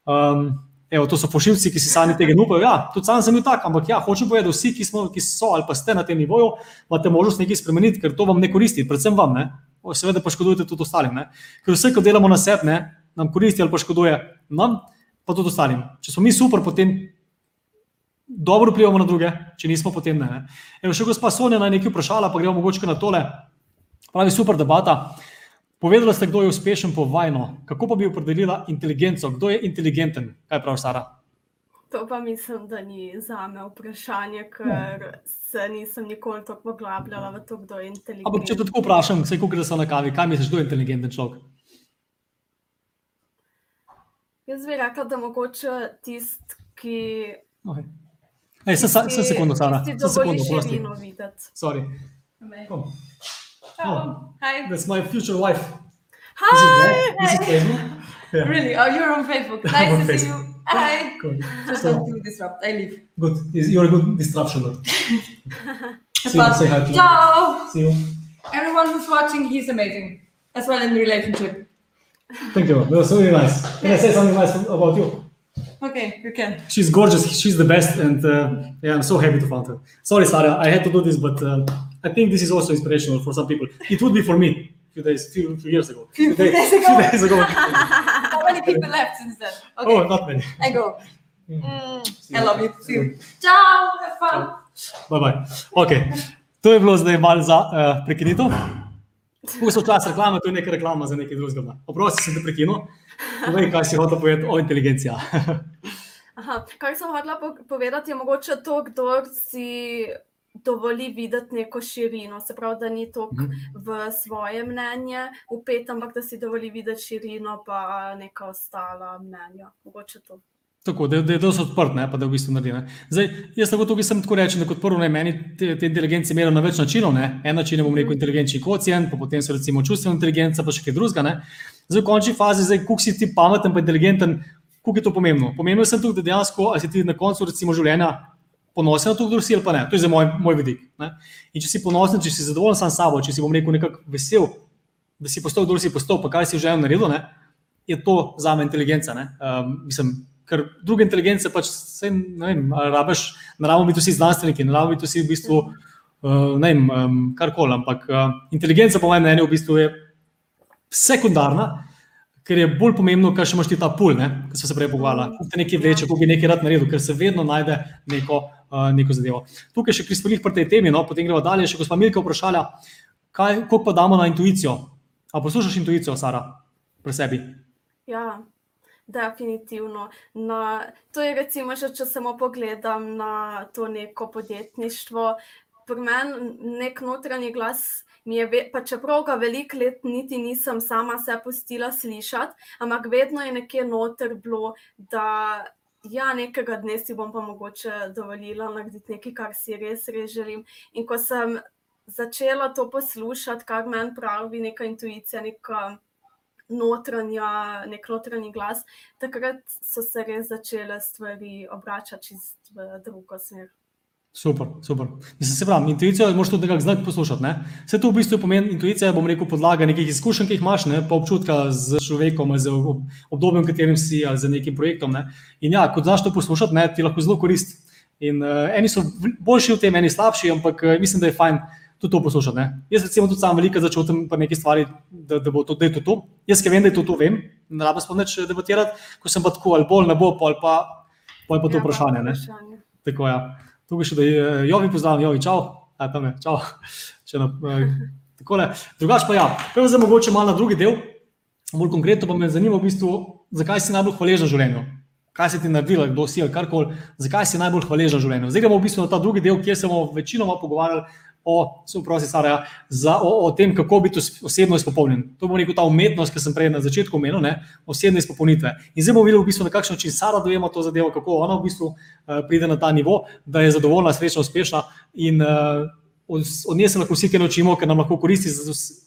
Um, Evo, to so pošiljci, ki si sami tega ne upajo. Ja, tudi sam sem bil tak, ampak ja, hočem povedati, da vsi, ki, smo, ki so ali pa ste na tem nivoju, imate možnost nekaj spremeniti, ker to vam ne koristi, predvsem vam. Ne? Seveda pa škodujete tudi ostalim. Ne? Ker vse, kar delamo na sebi, ne, nam koristi ali pa škoduje nam, pa tudi ostalim. Če smo mi super, potem dobro vplivamo na druge, če nismo, potem ne. ne. Evo, še gospa Sonja naj nekaj vprašala, pa gremo mogoče na tole. Pravi, super debata. Povedala ste, kdo je uspešen po vajno. Kako pa bi opredelila inteligenco? Kdo je inteligenten? Kaj pravi Sara? To pa mislim, da ni za me vprašanje, ker se nisem nikoli tako poglabljala v to, kdo je inteligenten. Ampak če te tako vprašam, vse kako da so na kavi, kaj misliš, kdo je inteligenten človek? Jaz bi rekla, da mogoče tisti, ki. Okay. Ej, sem, sem, sem sekundo, Sara. Sem sekundo. Sorry. Amazing. Come. Ciao. Oh. Hi. That's my future wife. Hi! This is Facebook? Yeah. Really? Oh, you're on Facebook. Nice on to see Facebook. you. Hi. Good. Just So, don't do disrupt. I leave. good. You're a good disruption. though. See you, say hi to you. Ciao. See you. Everyone who's watching, he's amazing. As well in the relationship. Thank you. That was really nice. Can I say something nice about you? Okay, you can. She's gorgeous. She's the best, and uh, yeah, I'm so happy to find her. Sorry, Sarah, I had to do this, but uh, I think this is also inspirational for some people. It would be for me a few days, few, few years ago. Few days, days ago. Few days ago. Many people left since then? Okay, Oh, not many. I go. Mm. Mm, I love you. See you. Ciao. Have fun. Bye bye. Okay. To je bilo zdaj malo za uh, prekinitev. So čas reklame, to je neka reklama za nekaj drugega. Oprosti, sem te prekinil. Povej, kaj si hotel povedati o inteligenciji. Aha, kar sem hotela po- povedati, je mogoče to, kdo si dovoli videti neko širino. Se pravi, da ni to Mhm. v svoje mnenje upet, ampak da si dovoli videti širino, pa neka ostala mnenja. Mogoče to. Tako, da, da je dosti odprt, ne, pa da v bistvu naredi. Ne. Zdaj, jaz lahko tukaj sem tako rečem, da kot prvo ne meni te, te inteligence merijo na več načinov. Ne. En način je, bom rekel, inteligenčni kocient, pa potem so recimo čustvena inteligenca, pa še kaj drugega. Ne. Zdaj, v končni fazi, zdaj, koliko si ti pameten, pa inteligenten, koliko je to pomembno. Pomembno je tudi, da dejansko, ali si ti na koncu recimo življenja ponosen na to, kdo si ali pa ne. To je za moj, moj vidik. Ne. In če si ponosen, če si zadovoljen sam s sabo, če si bom rekel nekako vesel, da si postal, kdo si postal, pa kaj si v življenju naredil, ne, je to za me inteligenca. ne. Um, mislim, ker druge inteligence pač se ne vem, rabiš, ne rabimo biti vsi znanstveniki, ne rabimo biti vsi v bistvu uh, ne vem, um, karkoli, ampak uh, inteligenca, po mojem mnenju, v bistvu je sekundarna, ker je bolj pomembno, kaj še imaš ti ta pul, ne, ki smo se prej pogovarjali, te nekaj vleče, kako bi nekaj rad naredil, ker se vedno najde neko, uh, neko zadevo. Tukaj še kristalih pri tej temi, no, potem gremo dalje, še gospa Milka vprašala, kaj, koliko pa damo na intuicijo. A poslušaš intuicijo, Sara, pri sebi? Ja, definitivno. Na, to je recimo, že, če samo pogledam na to neko podjetništvo. Pri meni nek notranji glas mi je, pa čeprav ga veliko let niti nisem sama se pustila slišati, ampak vedno je nekje noter bilo, da ja, nekega dne si bom pa mogoče dovolila narediti nekaj, kar si res, res želim. In ko sem začela to poslušati, kar meni pravi neka intuicija, neka notranja, nek notranji glas, takrat so se res začele stvari obračati čist v drugo smer. Super, super. Mislim, se pravi, intuicijo moraš tudi nekako znati poslušati. Ne? Vse to v bistvu pomeni intuicija, bom rekel, podlaga nekih izkušenj, ki jih imaš, ne? pa občutka z človekom, z obdobjem, v katerem si ali z nekim projektom. Ne? In ja, ko znaš to poslušati, ne, ti lahko zelo koristi. In uh, eni so boljši v tem, eni slabši, ampak uh, mislim, da je fajn tudi to poslušati. Ne? Jaz, recimo, tudi sam veliko začutim pa nekaj stvari, da, da bo to, da je to to. Jaz, ki vem, da je to to, vem, ne rabim sploh več debatirati, ko sem pa tako ali bolj ne bo, ali pa, pa je pa to ja, vprašanje. vprašanje. Tako je. Ja. Tukaj še da je, jo vi pozdravljam, jo vi čau, a tam je, čau. Na, eh, Drugač pa ja, prvo za mogoče malo na drugi del, bolj konkretno pa me zanima v bistvu, zakaj si najbolj hvaležen v življenju. Kaj si ti naredil, kdo si ali karkoli, zakaj si najbolj hvaležen v življenju. Zdaj gremo v bistvu na ta drugi del, kjer se bomo večinoma pogovarjali o, prosi, Sara, za, o, o tem, kako biti osebno izpopolnjen. To bo neko ta umetnost, ki sem prej na začetku omenil, ne, osebne izpopolnitve. In zdaj bomo videli, v bistvu, na kakšen način Sara dojema to zadevo, kako ona v bistvu uh, pride na ta nivo, da je zadovoljna, srečna, uspešna. In uh, od, od nje se lahko vsi kaj naučimo, ker nam lahko koristi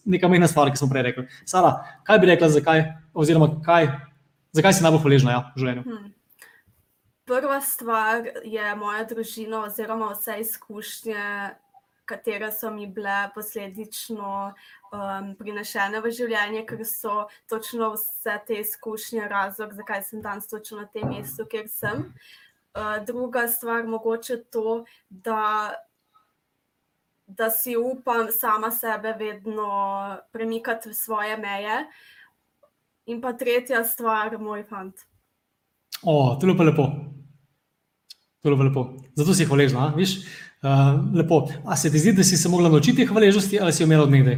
neka mehna stvar, ki smo prej rekli. Sara, kaj bi rekla, zakaj, oziroma kaj, zakaj si najbolj hvaležna ja, v življenju? Hmm. Prva stvar je moja družina, oziroma vse izkušnje, katere so mi bile posledično um, prinešene v življenje, ker so točno vse te izkušnje razlog, zakaj sem danes točno na tem mestu, kjer sem. Uh, druga stvar, mogoče to, da, da si upam sama sebe vedno premikati v svoje meje. In pa tretja stvar, moj fant. O, to je lepo. To je lepo. Zato si hvaležna, viš? Uh, lepo. A se ti zdi, da si se mogla naučiti hvaležnosti ali si jo imela od nekdaj?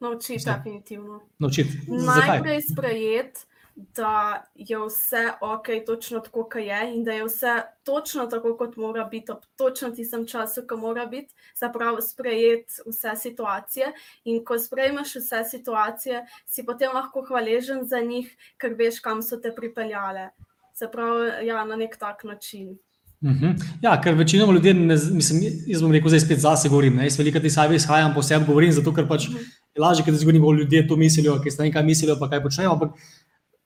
Naučiti, definitivno. Naučiti. Najprej sprejeti, da je vse ok, točno tako, kot je, in da je vse točno tako, kot mora biti, ob točno tistem času, ko mora biti, zapravo sprejeti vse situacije. In ko sprejmeš vse situacije, si potem lahko hvaležen za njih, ker veš, kam so te pripeljale. Se pravi, ja, na nek tak način. Uhum. Ja, ker večinoma ljudi, ne, mislim, jaz bom rekel, zdaj spet zase govorim. Ne? Jaz veliko te sebe izhajam, po sebi govorim, zato ker pač je lažje, ker zgodimo ljudje to mislijo, ki ste nekaj mislili, pa kaj počnejo. Ampak,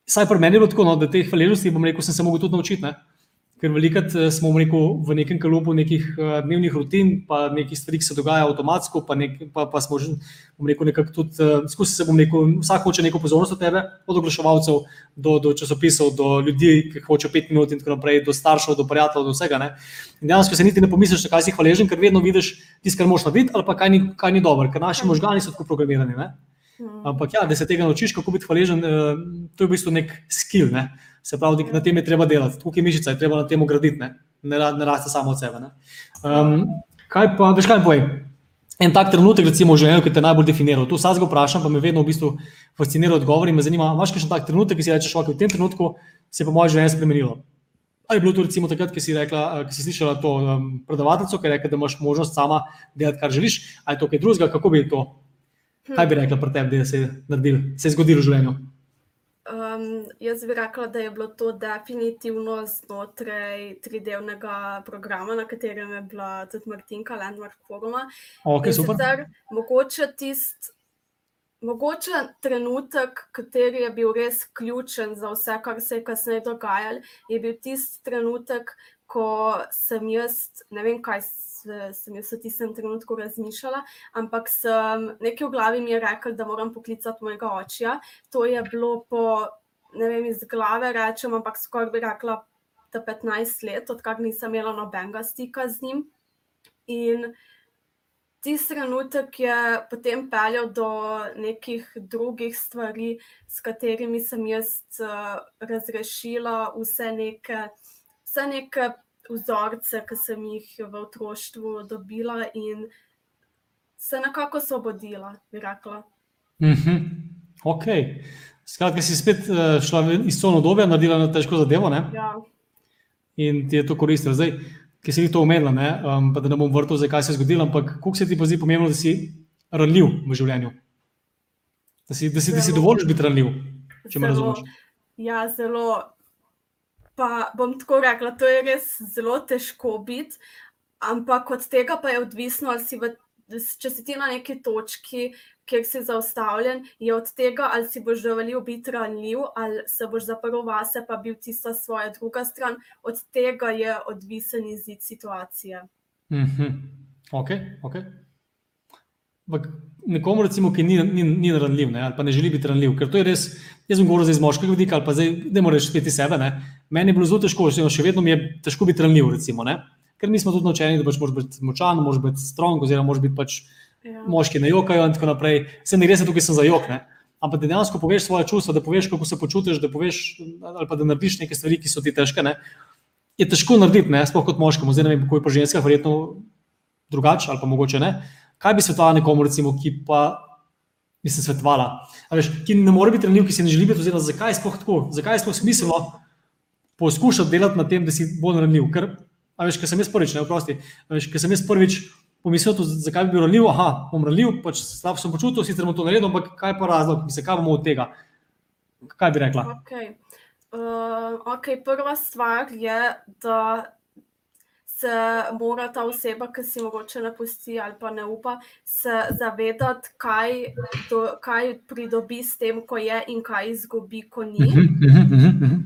saj pri meni je bilo tako, no, da teh hvaležnosti, bom rekel, sem se mogel tudi naučiti. Ne? Ker velikrat eh, smo rekel, v nekem kalupu nekih eh, dnevnih rutin, pa nekih stvari, ki se dogajajo avtomatsko, pa, nek, pa, pa smo že, bom rekel, nekako tudi eh, skušali se bom rekel, vsak hoče neko pozornost od tebe, od oglaševalcev do, do časopisov, do ljudi, ki hočejo pet minut in tako naprej, do staršev, do prijateljev, do vsega. Ne? In dejansko se niti ne pomisliš, kaj si hvaležen, ker vedno vidiš tisto, kar moš narediti, ali pa kaj ni, kaj ni dobro, ker naši možgani so tako programirani. Ne? Hmm. Ampak ja, da se tega naučiš, kako biti hvaležen, to je v bistvu nek skill. Ne? Se pravi, na tem je treba delati, tukaj mišica, je treba na tem graditi, ne, ne, ne raste samo od sebe. Um, kaj pa, veš kaj povem? En tak trenutek, recimo, v življenju, ki te najbolj definira. Tu vsaj ga vprašam, pa me vedno v bistvu fascinira odgovor in me zanima, imaš še tak trenutek, ki si rečeš, ok, v tem trenutku se je pa moje življenje spremenilo. Ali je bilo to recimo takrat, ki si, rekla, ki si slišala to um, predavateljico, ki je rekla, da imaš možnost sama delati, kar želiš, ali je to kaj drugega, kako bi to, kaj bi rekla pri tebi, da se je, naredil, se je zgodilo v življenju? Um, jaz bi rekla, da je bilo to definitivno znotraj tridelnega programa, na katerem je bila tudi Martinka, Landmark Foruma. Okay, sicer, mogoče tisti. Mogoče trenutek, kateri je bil res ključen za vse, kar se je kasneje dogajalo, je bil tisti trenutek, ko sem jaz, ne vem, kaj sem jaz v tistem trenutku razmišljala, ampak sem nekaj v glavi mi je rekel, da moram poklicati mojega očija. To je bilo po, ne vem, iz glave rečem, ampak skoraj bi rekla, da 15 let, odkar nisem imela nobenega stika z njim. In tisti trenutek je potem peljal do nekih drugih stvari, s katerimi sem jaz uh, razrešila vse neke. Vse neke vzorce, ki sem jih v otroštvu dobila in se nekako osvobodila, bi rekla. Mm -hmm. Ok. Skratka, si spet uh, šla iz cone dobe, naredila na težko zadevo. Ja. In ti je to koristilo. Zdaj, ki si to omenila, ne, um, pa da ne bom vrtel, zakaj se je zgodilo, ampak kako se ti pa zdi pomembno, da si ranljiv v življenju? Da si, da si, da si dovolj biti ranljiv, če zelo, me razumeš. Ja, zelo pa bom tako rekla, to je res zelo težko biti, ampak od tega pa je odvisno, ali si v, če si ti na neki točki, kjer si zaustavljen, je od tega, ali si boš dovolil biti ranljiv, ali se boš zaprl vase, pa bil tista svoja druga stran. Od tega je odvisen izid situacije. Mm -hmm. Ok, ok. Ampak nekomu, recimo, ki ni, ni, ni ranljiv, ne, ali pa ne želi biti ranljiv, ker to je res, jaz sem govoril iz moškega vidika, ali pa zdaj, da moraš spet sebe. Ne. Meni je bilo zelo težko, še vedno mi je težko biti ranljiv, recimo, ne. ker mi smo tudi naučeni, da pač moraš biti močan, moraš biti strong, oziroma moraš biti pač Ja. moški ne jokajo in tako naprej. Vse ne gre se tukaj za jok. Ne. Ampak da dejansko poveš svoje čustva, da poveš, kako se počutiš, da poveš, ali pa da narediš neke stvari, ki so ti težke, ne, je težko narediti, ne, sploh kot moškemu. Zdaj ne vem, kako je po ženskah, verjetno drugače ali pa mogoče ne. Kaj bi svetovala nekomu, recimo, ki pa se svetovala, veš, ki ne more biti ranljiv, ki si ne želi biti, oziroma zakaj je sploh tako, zakaj je sploh smiselno poskušati delati na tem, da si bolj ranljiv. Ker, veš, ker sem jaz prvič, ne oprosti, veš, ker sem jaz prvič pomislil, to, zakaj bi bil ranljiv, aha, bom ranljiv, pač slabo sem počutil, sicer bom to naredil, ampak kaj pa razlog, mislim, kaj bomo od tega? Kaj bi rekla? Okay. Uh, okay, prva stvar je, da se mora ta oseba, ki si mogoče ne pusti ali pa ne upa, se zavedati, kaj, do, kaj pridobi s tem, ko je in kaj izgubi, ko ni. Mhm, mhm, mhm.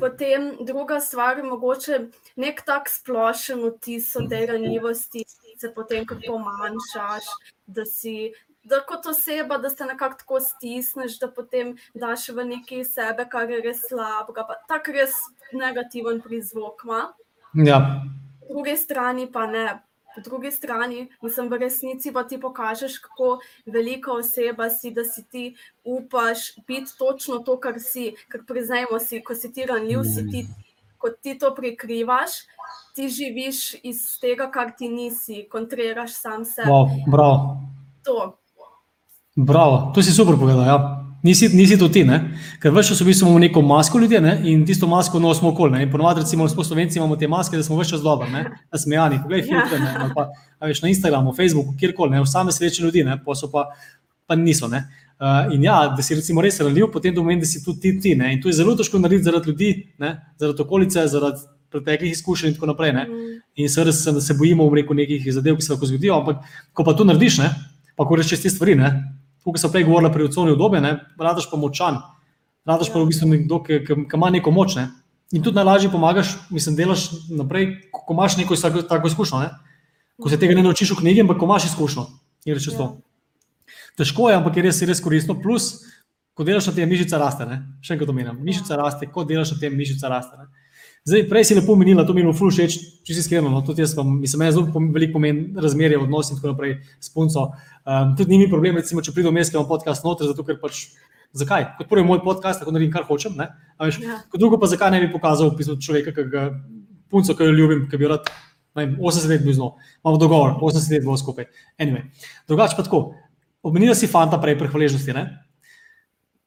Potem druga stvar, mogoče nek tak splošen vtis o tej ranljivosti, se potem kot pomanjšaš, da si. Da kot oseba, da se nekako tako stisneš, da potem daš v neki sebe, kar je res slabega, pa tako res negativen prizvok ima. Ja, drugi strani pa ne. Po drugi strani, mislim, v resnici pa ti pokažeš, kako velika oseba si, da si ti upaš biti točno to, kar si. Ker priznajmo si, ko si ti ranljiv, si ti, ko ti to prikrivaš, ti živiš iz tega, kar ti nisi, kontriraš sam sebe. wow, bravo. To. Bravo, to si super povedal. Ja. Nisi, nisi to ti, ne? ker vse čas v bistvu imamo neko masko ljudje ne? in tisto masko nosimo okoli. In Ponovadi, recimo, smo slovenci imamo te maske, da smo vse čas dobri, da smo jani, poglej, Ja. filtre, ne? ali pa a veš, na Instagramu, Facebooku, kjerkoli, ne? same sreče ljudi, ne? pa so pa, pa niso. Ne? Uh, in ja, da si recimo res ranljiv, potem to pomeni, da si tudi ti, ti. Ne? In to je zelo težko narediti zaradi ljudi, ne? zaradi okolice, zaradi preteklih izkušenj in tako naprej. Ne? Mm, In seveda se, se bojimo v reku nekih zadev, ki se lahko zgodijo, ampak ko pa to narediš, ne, pa ko rečeš te stvari, ne, kot sem prej govorila pri odsoni obdobje, ne, radaš pa močan, radaš pa v bistvu nekdo, ki, ki, ki ima neko moč. Ne. In tudi najlažje pomagaš, mislim, delaš naprej, ko, imaš neko tako, tako izkušnjo. Ne. Ko se tega ne naučiš v knjigi, ampak ko imaš izkušnjo. Rečeš Ja. to. Težko je, ampak je res, je res koristno. Plus, ko delaš na tem, mišica raste. Ne. Še enkrat omenjam, mišica raste, ko delaš na tem, mišica raste. Ne. Zdaj, prej si lepo menila, to mi je bilo ful všeč, če si iskreno. No, tudi jaz vam, mislim, meni zelo veliko pomeni razmerje, odnos in tako naprej s punco. Um, tudi ni mi problem, recimo, če pridem vmes, ki imam podcast noter, zato ker pač. Zakaj? Kot prvo je moj podcast, tako naredim, kar hočem. ne, a Veš, Ja. kot drugo pa zakaj ne bi pokazal v bistvu, človeka, ki ga punco, ki jo ljubim, ki bi rad ne vem, 80 let bil z njo. Imamo dogovor, 80 let bo skupaj. Anyway. Drugače pa tako. Omenila si fanta prej prehvaležnosti. ne?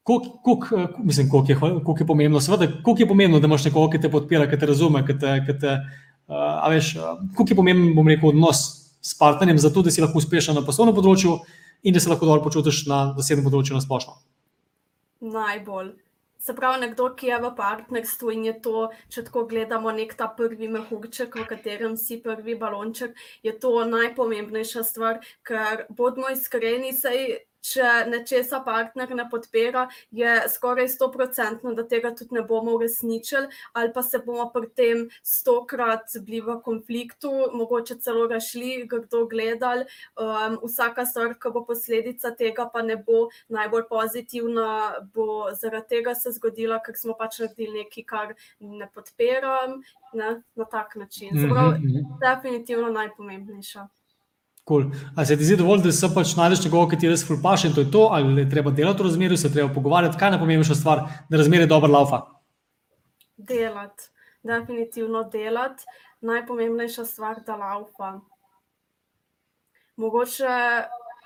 Koliko, koliko, eh, mislim, koliko je, koliko je pomembno, seveda, koliko je pomembno, da imaš nekoga, ki te podpira, ki te razume, ki te, ki te uh, veš, uh, koliko je pomemben, bom rekel, odnos s partnerjem, zato da si lahko uspešen na poslovnem področju in da se lahko dobro počutiš na zasebnem področju na splošno. Najbolj. Se pravi, nekdo, ki je v partnerstvu in je to, če tako gledamo, nek ta prvi mehurček, v katerem si prvi balonček, je to najpomembnejša stvar, ker bodimo iskreni, sej, če nečesa partner ne podpira, je skoraj 100%, da tega tudi ne bomo uresničili, ali pa se bomo pri tem stokrat bili v konfliktu, mogoče celo rašli, kdo gledali. Um, vsaka stvar, ki bo posledica tega, pa ne bo najbolj pozitivna, bo zaradi tega se zgodila, ker smo pač naredili nekaj, kar ne podpiram ne, na tak način. Mhm, mhm. definitivno najpomembnejša. Cool. Ali se ti zdi dovolj, da se pač najdeš nekoga, ki ti res fulpaš in to je to, ali je treba delati v razmerju, se je treba pogovarjati, kaj je najpomembnejša stvar, da razmerje dobro laufa. Delati, definitivno delati, najpomembnejša stvar, da laufa. Mogoče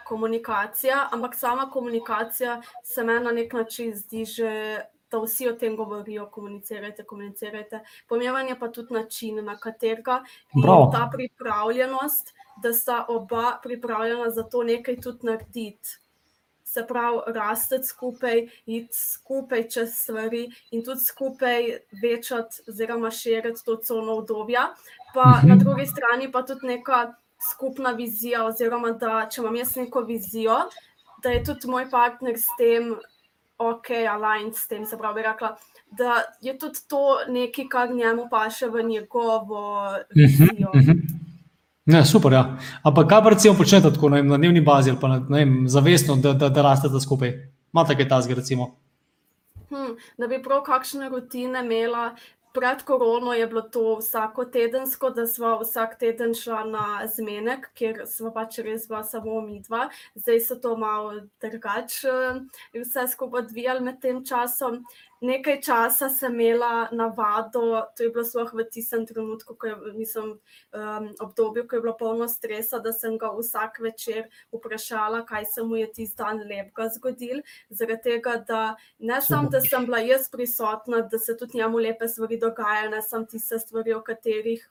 komunikacija, ampak sama komunikacija se meni na nek način zdi že. Da vsi o tem govorijo, komunicirajte, komunicirajte. Pomemben je pa tudi način, na katerega Bravo. ta pripravljenost, da sta oba pripravljena za to nekaj tudi narediti. Se pravi, rasti skupaj, iti skupaj čez stvari in tudi skupaj večati, oziroma širiti to cono obdobja. Pa uh -huh. na Mhm. drugi strani pa tudi neka skupna vizija, oziroma da če imam jaz neko vizijo, da je tudi moj partner s tem, ok, aligned s tem, se pravi, rekla. Da je tudi to nekaj, kar njemu paše v njegovo Mhm, vizijo. mhm. Ne, super, ja. Ampak kaj recimo počnete tako ne na dnevni bazi ali pa ne vem, zavestno, da, da, da rastete skupaj? Imate kaj tasga, recimo? Hm, da bi prav kakšne rutine imela. Pred korono je bilo to vsako tedensko, da smo vsak teden šla na zmenek, kjer smo pač res bila samo mi dva. Zdaj so to malo drugače, eh, vse skupaj odvijali med tem časom. Nekaj časa sem imela navado, to je bilo sploh v tistem trenutku, ko je, mislim, um, obdobju, ko je bilo polno stresa, da sem ga vsak večer vprašala, kaj se mu je tisti dan lepega zgodil. Zaradi tega, da ne samo, da sem bila jaz prisotna, da se tudi njemu lepe stvari dogajajo, ne samo tiste stvari, o katerih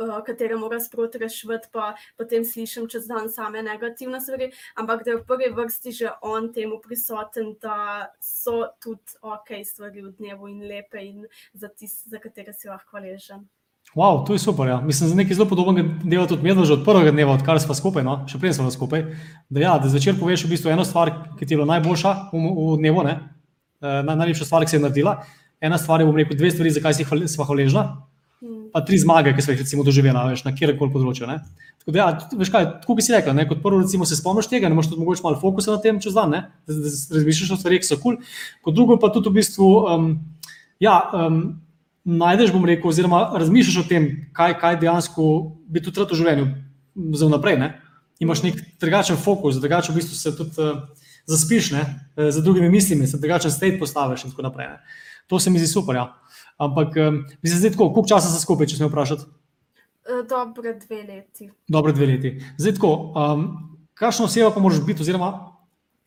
uh, katere mora sproti rešiti, pa potem slišim čez dan same negativne stvari, ampak da je v prvi vrsti že on temu prisoten, da so tudi ok stvari v dnevu in lepe in za tiste, za katere si lahko hvaležen. Wow, to je super. Ja. Mislim, da nekaj zelo podobnega dela tudi medlo že od prvega dneva, odkar smo skupaj, no? še prej smo skupaj. Da, ja, da zvečer poveš v bistvu eno stvar, ki ti je bila najboljša v, v dnevu, ne? Uh, najlepša stvar, ki si je naredila. Ena stvar je, bom rekel, dve stvari, zakaj si smo hvaležna, pa tri zmage, ki smo jih recimo doživeli veš, na kjerkoli področju. Ne? Tako da, ja, veš kaj, tako bi si rekel, ne? kot prvo, recimo, se spomniš tega, ne moreš tudi mogoče malo fokusa na tem čez dan, ne? da, da razmišljaš o stvarih, ki so kul. Cool. Kot drugo pa tudi v bistvu, um, ja, um, najdeš, bom rekel, oziroma razmišljaš o tem, kaj, kaj dejansko bi tudi rad v življenju za vnaprej. Ne? Imaš nek drugačen fokus, drugače v bistvu se tudi uh, zaspiš, ne? za drugimi mislimi, se drugačen state postaviš in tako naprej. Ne? To se mi zdi super. Ja. Ampak, bi se zdaj tako, koliko časa se skupaj, če smem vprašati? Dobre dve leti. Dobre dve leti. Zdaj tako, um, kakšna oseba pa moraš biti, oziroma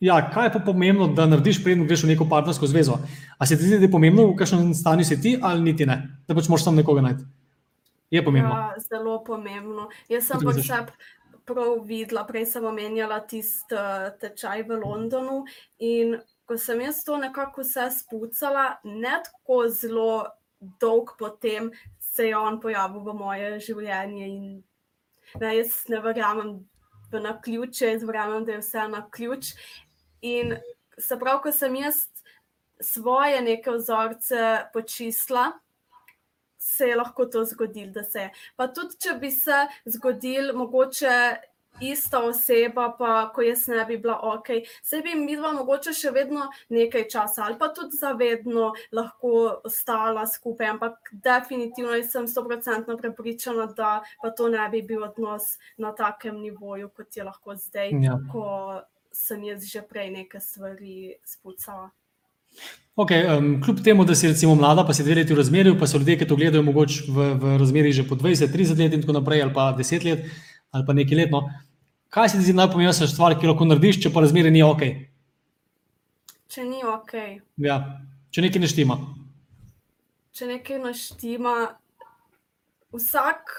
ja, kaj je pa pomembno, da narediš, preden greš v neko partnersko zvezo? A se ti zdi, da je pomembno, v kakšnem stanju si ti, ali niti ne, da pač moraš tam nekoga najti? Je pomembno. Ja, zelo pomembno. Jaz sem pač sebe prav videla, prej sem omenjala tisti uh, tečaj v Londonu in ko sem jaz to nekako vse spucala, ne tako zelo dolg potem se je on pojavil v moje življenje. In, ne, jaz ne verjamem v na ključe, jaz verjamem, da je vse na ključ. In se pravi, ko sem jaz svoje neke vzorce počistila. Se je lahko to zgodilo, da se je. Pa tudi, če bi se zgodil, mogoče ista oseba, pa ko jaz ne bi bila ok, se bi mi dva mogoče še vedno nekaj časa ali pa tudi zavedno lahko ostala skupaj, ampak definitivno sem stoprocentno prepričana, da pa to ne bi bil odnos na takem nivoju, kot je lahko zdaj, ja. ko sem jaz že prej nekaj stvari spucala. Okay, um, kljub temu, da si recimo mlada, pa si dve leti v razmerju, pa so ljudje, ki to gledajo, mogoče v, v razmerju že po 20-30 let in tako naprej, ali pa 10 let, ali pa nekaj letno. Kaj se ti zdi najpomembnejša stvar, ki lahko narediš, če pa razmere ni ok? Če ni ok. Ja, če nekaj ne štima. Če nekaj ne štima, vsak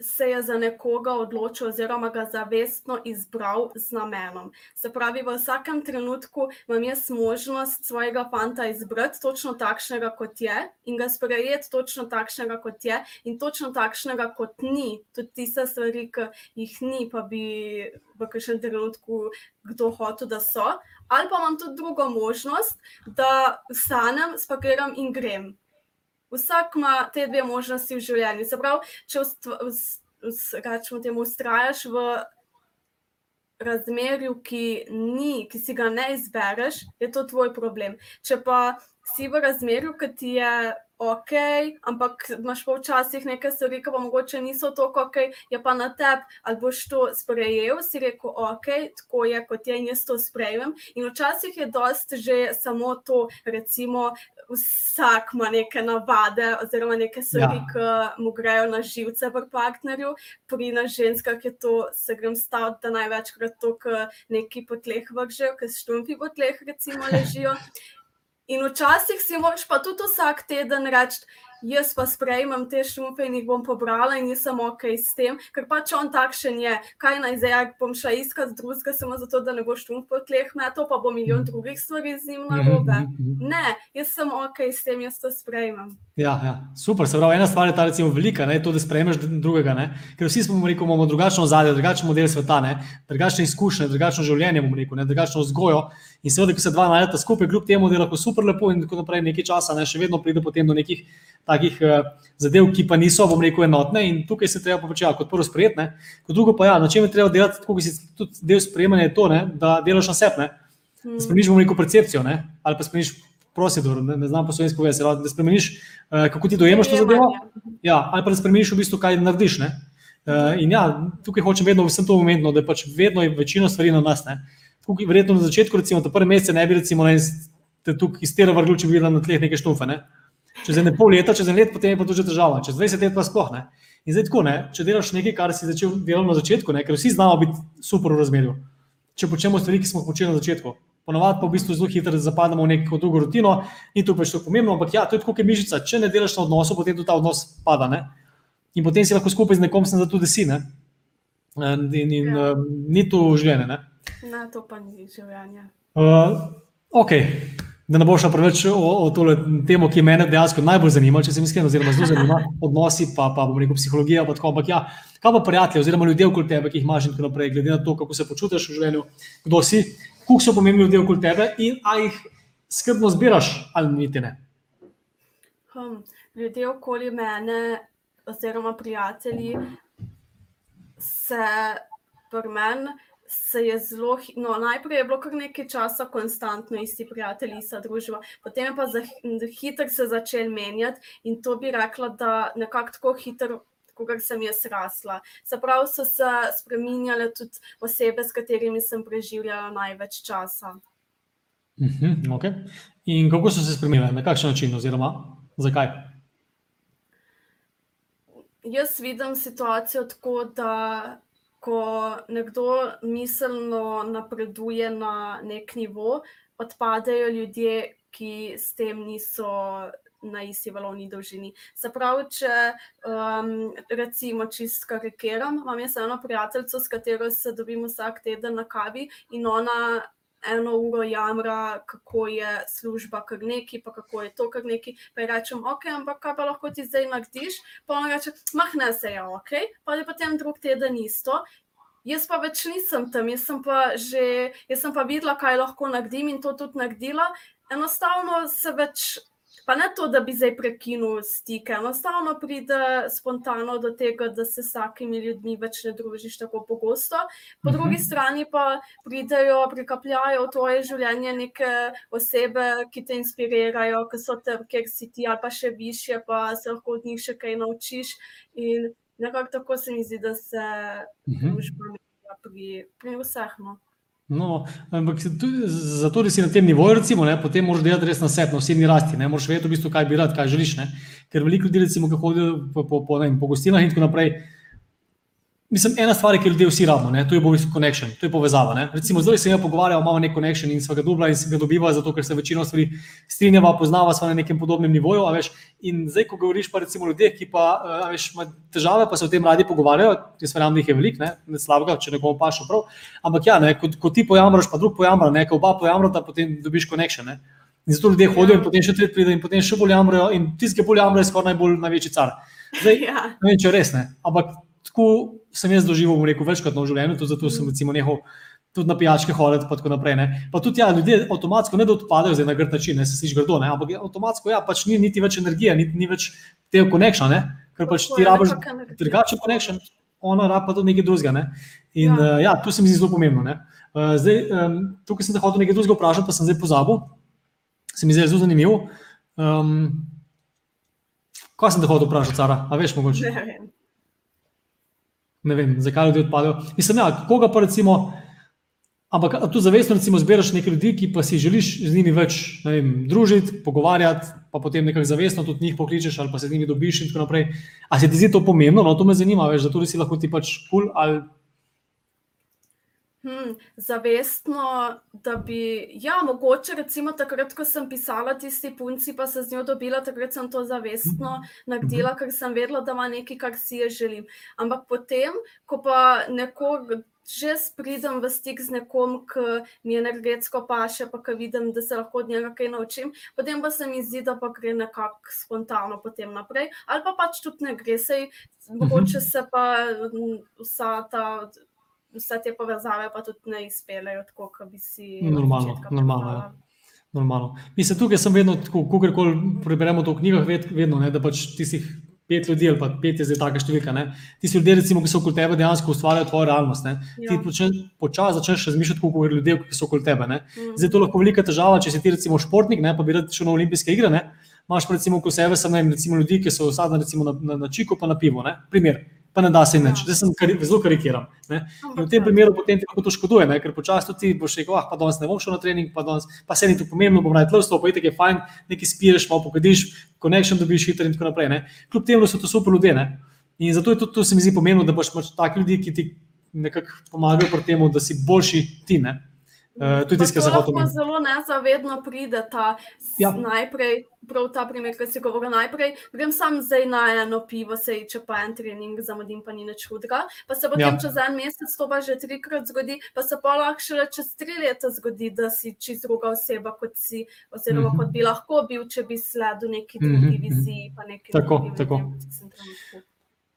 se je za nekoga odločil, oziroma ga zavestno izbral z namenom. Se pravi, v vsakem trenutku imam jaz možnost svojega fanta izbrati točno takšnega, kot je, in ga sprejeti točno takšnega, kot je, in točno takšnega, kot ni. Tudi tiste stvari, ki jih ni, pa bi v kakšnem trenutku kdo hotel, da so. Ali pa imam tudi drugo možnost, da vstanem, spakiram in grem. Vsak ima te dve možnosti v življenju. Se pravi, če rečemo temu, ustrajaš v razmerju, ki, ni, ki si ga ne izbereš, je to tvoj problem. Če pa si v razmerju, ki ti je ok, ampak imaš pa včasih nekaj stvari, ki pa mogoče niso tako ok, je pa na tebi, ali boš to sprejel, si rekel, ok, tako je, kot je in jaz to sprejmem. In včasih je dost že samo to, recimo, vsak ima neke navade oziroma neke stvari, ja. ki mu grejo na živce v partnerju, pri nas ženskah je to, se grem staviti, da največkrat to, ki neki po tleh vržejo, ki štumpi po tleh recimo ležijo. In včasih si moraš pa tudi vsak teden reči, jaz pa sprejmem te šumpe in jih bom pobrala in nisem ok s tem, ker pač on takšen je. Kaj naj zdaj, bom šla iskat drugega samo zato, da ne bo šump po tleh metal, pa bo milijon drugih stvari z njim na robe. Ne, jaz sem ok s tem, jaz to sprejmem. Ja, ja, super. Se pravi, ena stvar je ta, recimo, velika, ne, to, da sprejmeš drugega. Ne? Ker vsi smo, rekel, imamo drugačno ozadje, drugačen model sveta, ne? drugačne izkušnje, drugačno življenje, rekel, ne? drugačno vzgojo. In seveda, ko se dva najdeta skupaj, kljub temu, da je lahko super lepo in tako naprej, nekaj časa, ne? še vedno pride potem do nekih takih uh, zadev, ki pa niso, bom rekel, enotne in tukaj se treba početi, ja, kot prvo sprejeti, kot drugo pa ja, na čem je treba delati, tako kot si tudi del sprejemanja je to, ne? da delaš na sebe, da spremeniš, bom rekel, percepcijo ne? ali pa spremeniš procedur, ne, ne znam po slovensko povedati, da spremeniš, uh, kako ti dojemaš to zadevo, ja, ali pa da spremeniš v bistvu, kaj narediš. Ne? Uh, in ja, tukaj hočem vedno, vsem to umetno, da pač vedno je večina stvari na nas. Ne? Tukaj, verjetno na začetku, recimo, te prve mesece ne bi recimo, ne, te tukaj iz tega vrgli, če bi videl na tleh neke štufe. Ne? Čez ene pol leta, čez en let, potem je pa to že težava, čez 20 let pa sploh ne. In zdaj tako, ne, če delaš nekaj, kar si začel delati na začetku, ne, ker vsi znamo biti super v razmerju. Če počnemo stvari, ki smo jih počeli na začetku, ponovadi pa v bistvu zelo hitro zapademo v neko drugo rutino, ni to pač tako pomembno, ampak ja, to je tako, kot je mišica. Če ne delaš na odnosu, potem tudi ta odnos pada. Ne? In potem si lahko skupaj z nekom, sem zato, da si. Ne? In, in, in ja. um, ni to življenje. Ne, to pa ni življenje. Uh, ok, da ne bo šlo preveč o, o tole temo, ki me dejansko najbolj zanima, če se mi iskreno, oziroma zelo zanima, odnosi, pa, pa bomo rekel psihologija. Pa tako, ampak ja, kaj pa prijatelji, oziroma ljudje okoli tebe, ki jih imaš in tako naprej, glede na to, kako se počutiš v življenju, kdo si, kako so pomembni ljudje okoli tebe in ali jih skrbno zbiraš ali niti ne. Um, ljudje okoli mene, oziroma prijatelji, se pri meni. Se je zelo, no, najprej je bilo kar nekaj časa konstantno isti prijatelji, ista družba, potem je pa za hitro se začel menjati in to bi rekla, da nekako tako hitro, kot sem jaz rasla. Se pravi, so se spremenjale tudi osebe, s katerimi sem preživljala največ časa. Uh -huh, okay. In kako so se spremenile, na kakšen način, oziroma zakaj? Jaz vidim situacijo tako, da ko nekdo miselno napreduje na nek nivo, odpadejo ljudje, ki s tem niso na isti valovni dolžini. Se pravi, če um, recimo čist karikiram, imam jaz eno prijateljico, s katero se dobimo vsak teden na kavi in ona eno uro jamra, kako je služba kar neki, pa kako je to kar neki. Pa rečem, ok, ampak kaj pa lahko ti zdaj narediš? Pa on reče, mahne se je, ja, ok, pa je potem drug teden isto. Jaz pa več nisem tam, jaz sem pa že, jaz sem pa videla, kaj lahko naredim in to tudi naredila. Enostavno se več Pa ne to, da bi zdaj prekinil stike, enostavno pride spontano do tega, da se s takimi ljudmi več ne družiš tako pogosto. Po drugi mhm. strani pa pridejo, prikapljajo v tvoje življenje neke osebe, ki te inspirirajo, ki so te, ker si ti ali pa še više, pa se lahko od njih še kaj naučiš. In nekako tako se mi zdi, da se mhm. družba menja pri, pri vseh. No. No, ampak tudi, zato, da si na tem nivoju, recimo, ne, potem moraš delati res na sebi, na osebni rasti. Ne, moraš vedeti, v bistvu, kaj bi rad, kaj želiš. Ne. Ker veliko ljudi, recimo, ki hodijo po, po, po, ne, po gostinah in tako naprej, Mislim, ena stvar ki ljudje vsi rabimo, to je bolj connection, to je povezava. Ne? Recimo, zdaj se je pogovarjal, imamo nek connection in smo ga dubla in se ga dobiva, zato ker se večino stvari strinjava, poznava se na nekem podobnem nivoju. In zdaj, ko govoriš pa recimo ljudeh, ki pa veš, ima težave, pa se o tem radi pogovarjajo, jaz verjamem, da jih je veliko, ne, ne slabega, če nekomu paše prav. Ampak ja, ne, ko, ko ti pojamraš, pa drug pojamra, ne, ko oba pojamrata, potem dobiš connection. Ne? In zato ljudje hodijo in potem še tretji pride in potem še bolj jamrajo in tisti, ki bolj jamrajo, je skoraj najbolj največji car. Zdaj, ja. ne vem, če res ne, ampak tako sem jaz doživel, rekel, večkrat v življenju, tudi zato sem recimo nehal tudi na pijačke hoditi, pa tako naprej. Ne. Pa tudi ja, ljudje avtomatsko ne da odpadajo zdaj na grd način, ne se sliši grdo, ne, ampak avtomatsko ja, pač ni niti več energije, niti ni več te connection, ne, ker pač ti rabiš drugačen connection, ona raba pa tudi nekaj drugega. Ne. In ja. Uh, ja, tu se mi zdi zelo pomembno. Uh, zdaj, um, tukaj sem te hotel nekaj drugega vprašati, pa sem zdaj pozabil. Se mi zdi zelo zanimivo. Um, kaj sem te hotel vprašati, Sara? A veš, mogoče? Ne vem ne vem, zakaj ljudje odpadejo. Mislim, ja, koga pa recimo. Ampak tu zavestno recimo, zbiraš nekaj ljudi, ki pa si želiš z njimi več vem, družiti, pogovarjati, pa potem nekako zavestno tudi njih pokličeš ali pa se z njimi dobiš in tako naprej. A se ti zdi to pomembno? No, to me zanima, veš, da tudi si lahko ti pač kul cool, ali Hmm, zavestno, da bi, ja, mogoče recimo takrat, ko sem pisala tisti punci, pa se z njo dobila, takrat sem to zavestno naredila, ker sem vedela, da ima nekaj, kar si je želim. Ampak potem, ko pa nekog že pridem v stik z nekom, ki mi energetsko paše, pa ki vidim, da se lahko od njega kaj naučim, potem pa se mi zdi, da pa gre nekako spontano potem naprej, ali pa pač tudi ne gre, sej mogoče se pa vsa ta vse te povezave pa tudi ne izpeljejo tako, kot bi si. Normalno, normalno. Ja. Normalno. Mislim, tukaj sem vedno, ko kar preberemo to v knjigah, vedno, ne, da pač tistih pet ljudi ali pa pet je zdaj taka številka. Ne. Tisti ljudje, recimo, ki so okoli tebe, dejansko ustvarjajo tvojo realnost. Ne. Ja. Ti počasi začneš razmišljati, kako je ljudi, ki so okoli tebe. Mm. Zdaj je to lahko velika težava, če si ti recimo športnik, ne, pa bi rad šel na olimpijske igre. Ne. Imaš recimo okoli sebe, sem ne, recimo ljudi, ki so sadni na, na, na čiku pa na pivo. Ne. Primer pa ne da se nič. Zdaj sem kar, zelo karikiran. V tem primeru potem ti lahko to škoduje, ne? ker počasi ti boš rekel, ah, pa danes ne bom šel na trening, pa, danes, pa se ni to pomembno, bom najdel to, pa je tako fajn, nekaj spiješ, malo pogodiš, connection dobiš hitro in tako naprej. Ne? Kljub temu so to super ljudje. Ne? In zato je to, to se mi zdi pomembno, da boš pač taki ljudi, ki ti nekako pomagajo pri tem, da si boljši ti. Ne? Uh, tudi tiskaj za hotel. Zelo nezavedno pride ta ja. najprej, prav ta primer, ki si govoril najprej. Grem sam zdaj na eno pivo, se če pa en trening zamudim, pa ni nič hudega. Pa se potem ja. čez en mesec to pa že trikrat zgodi, pa se pa lahko šele čez tri leta zgodi, da si čist druga oseba, kot si, oziroma mm -hmm. kot bi lahko bil, če bi sledil neki drugi mm -hmm. viziji. Tako, tako.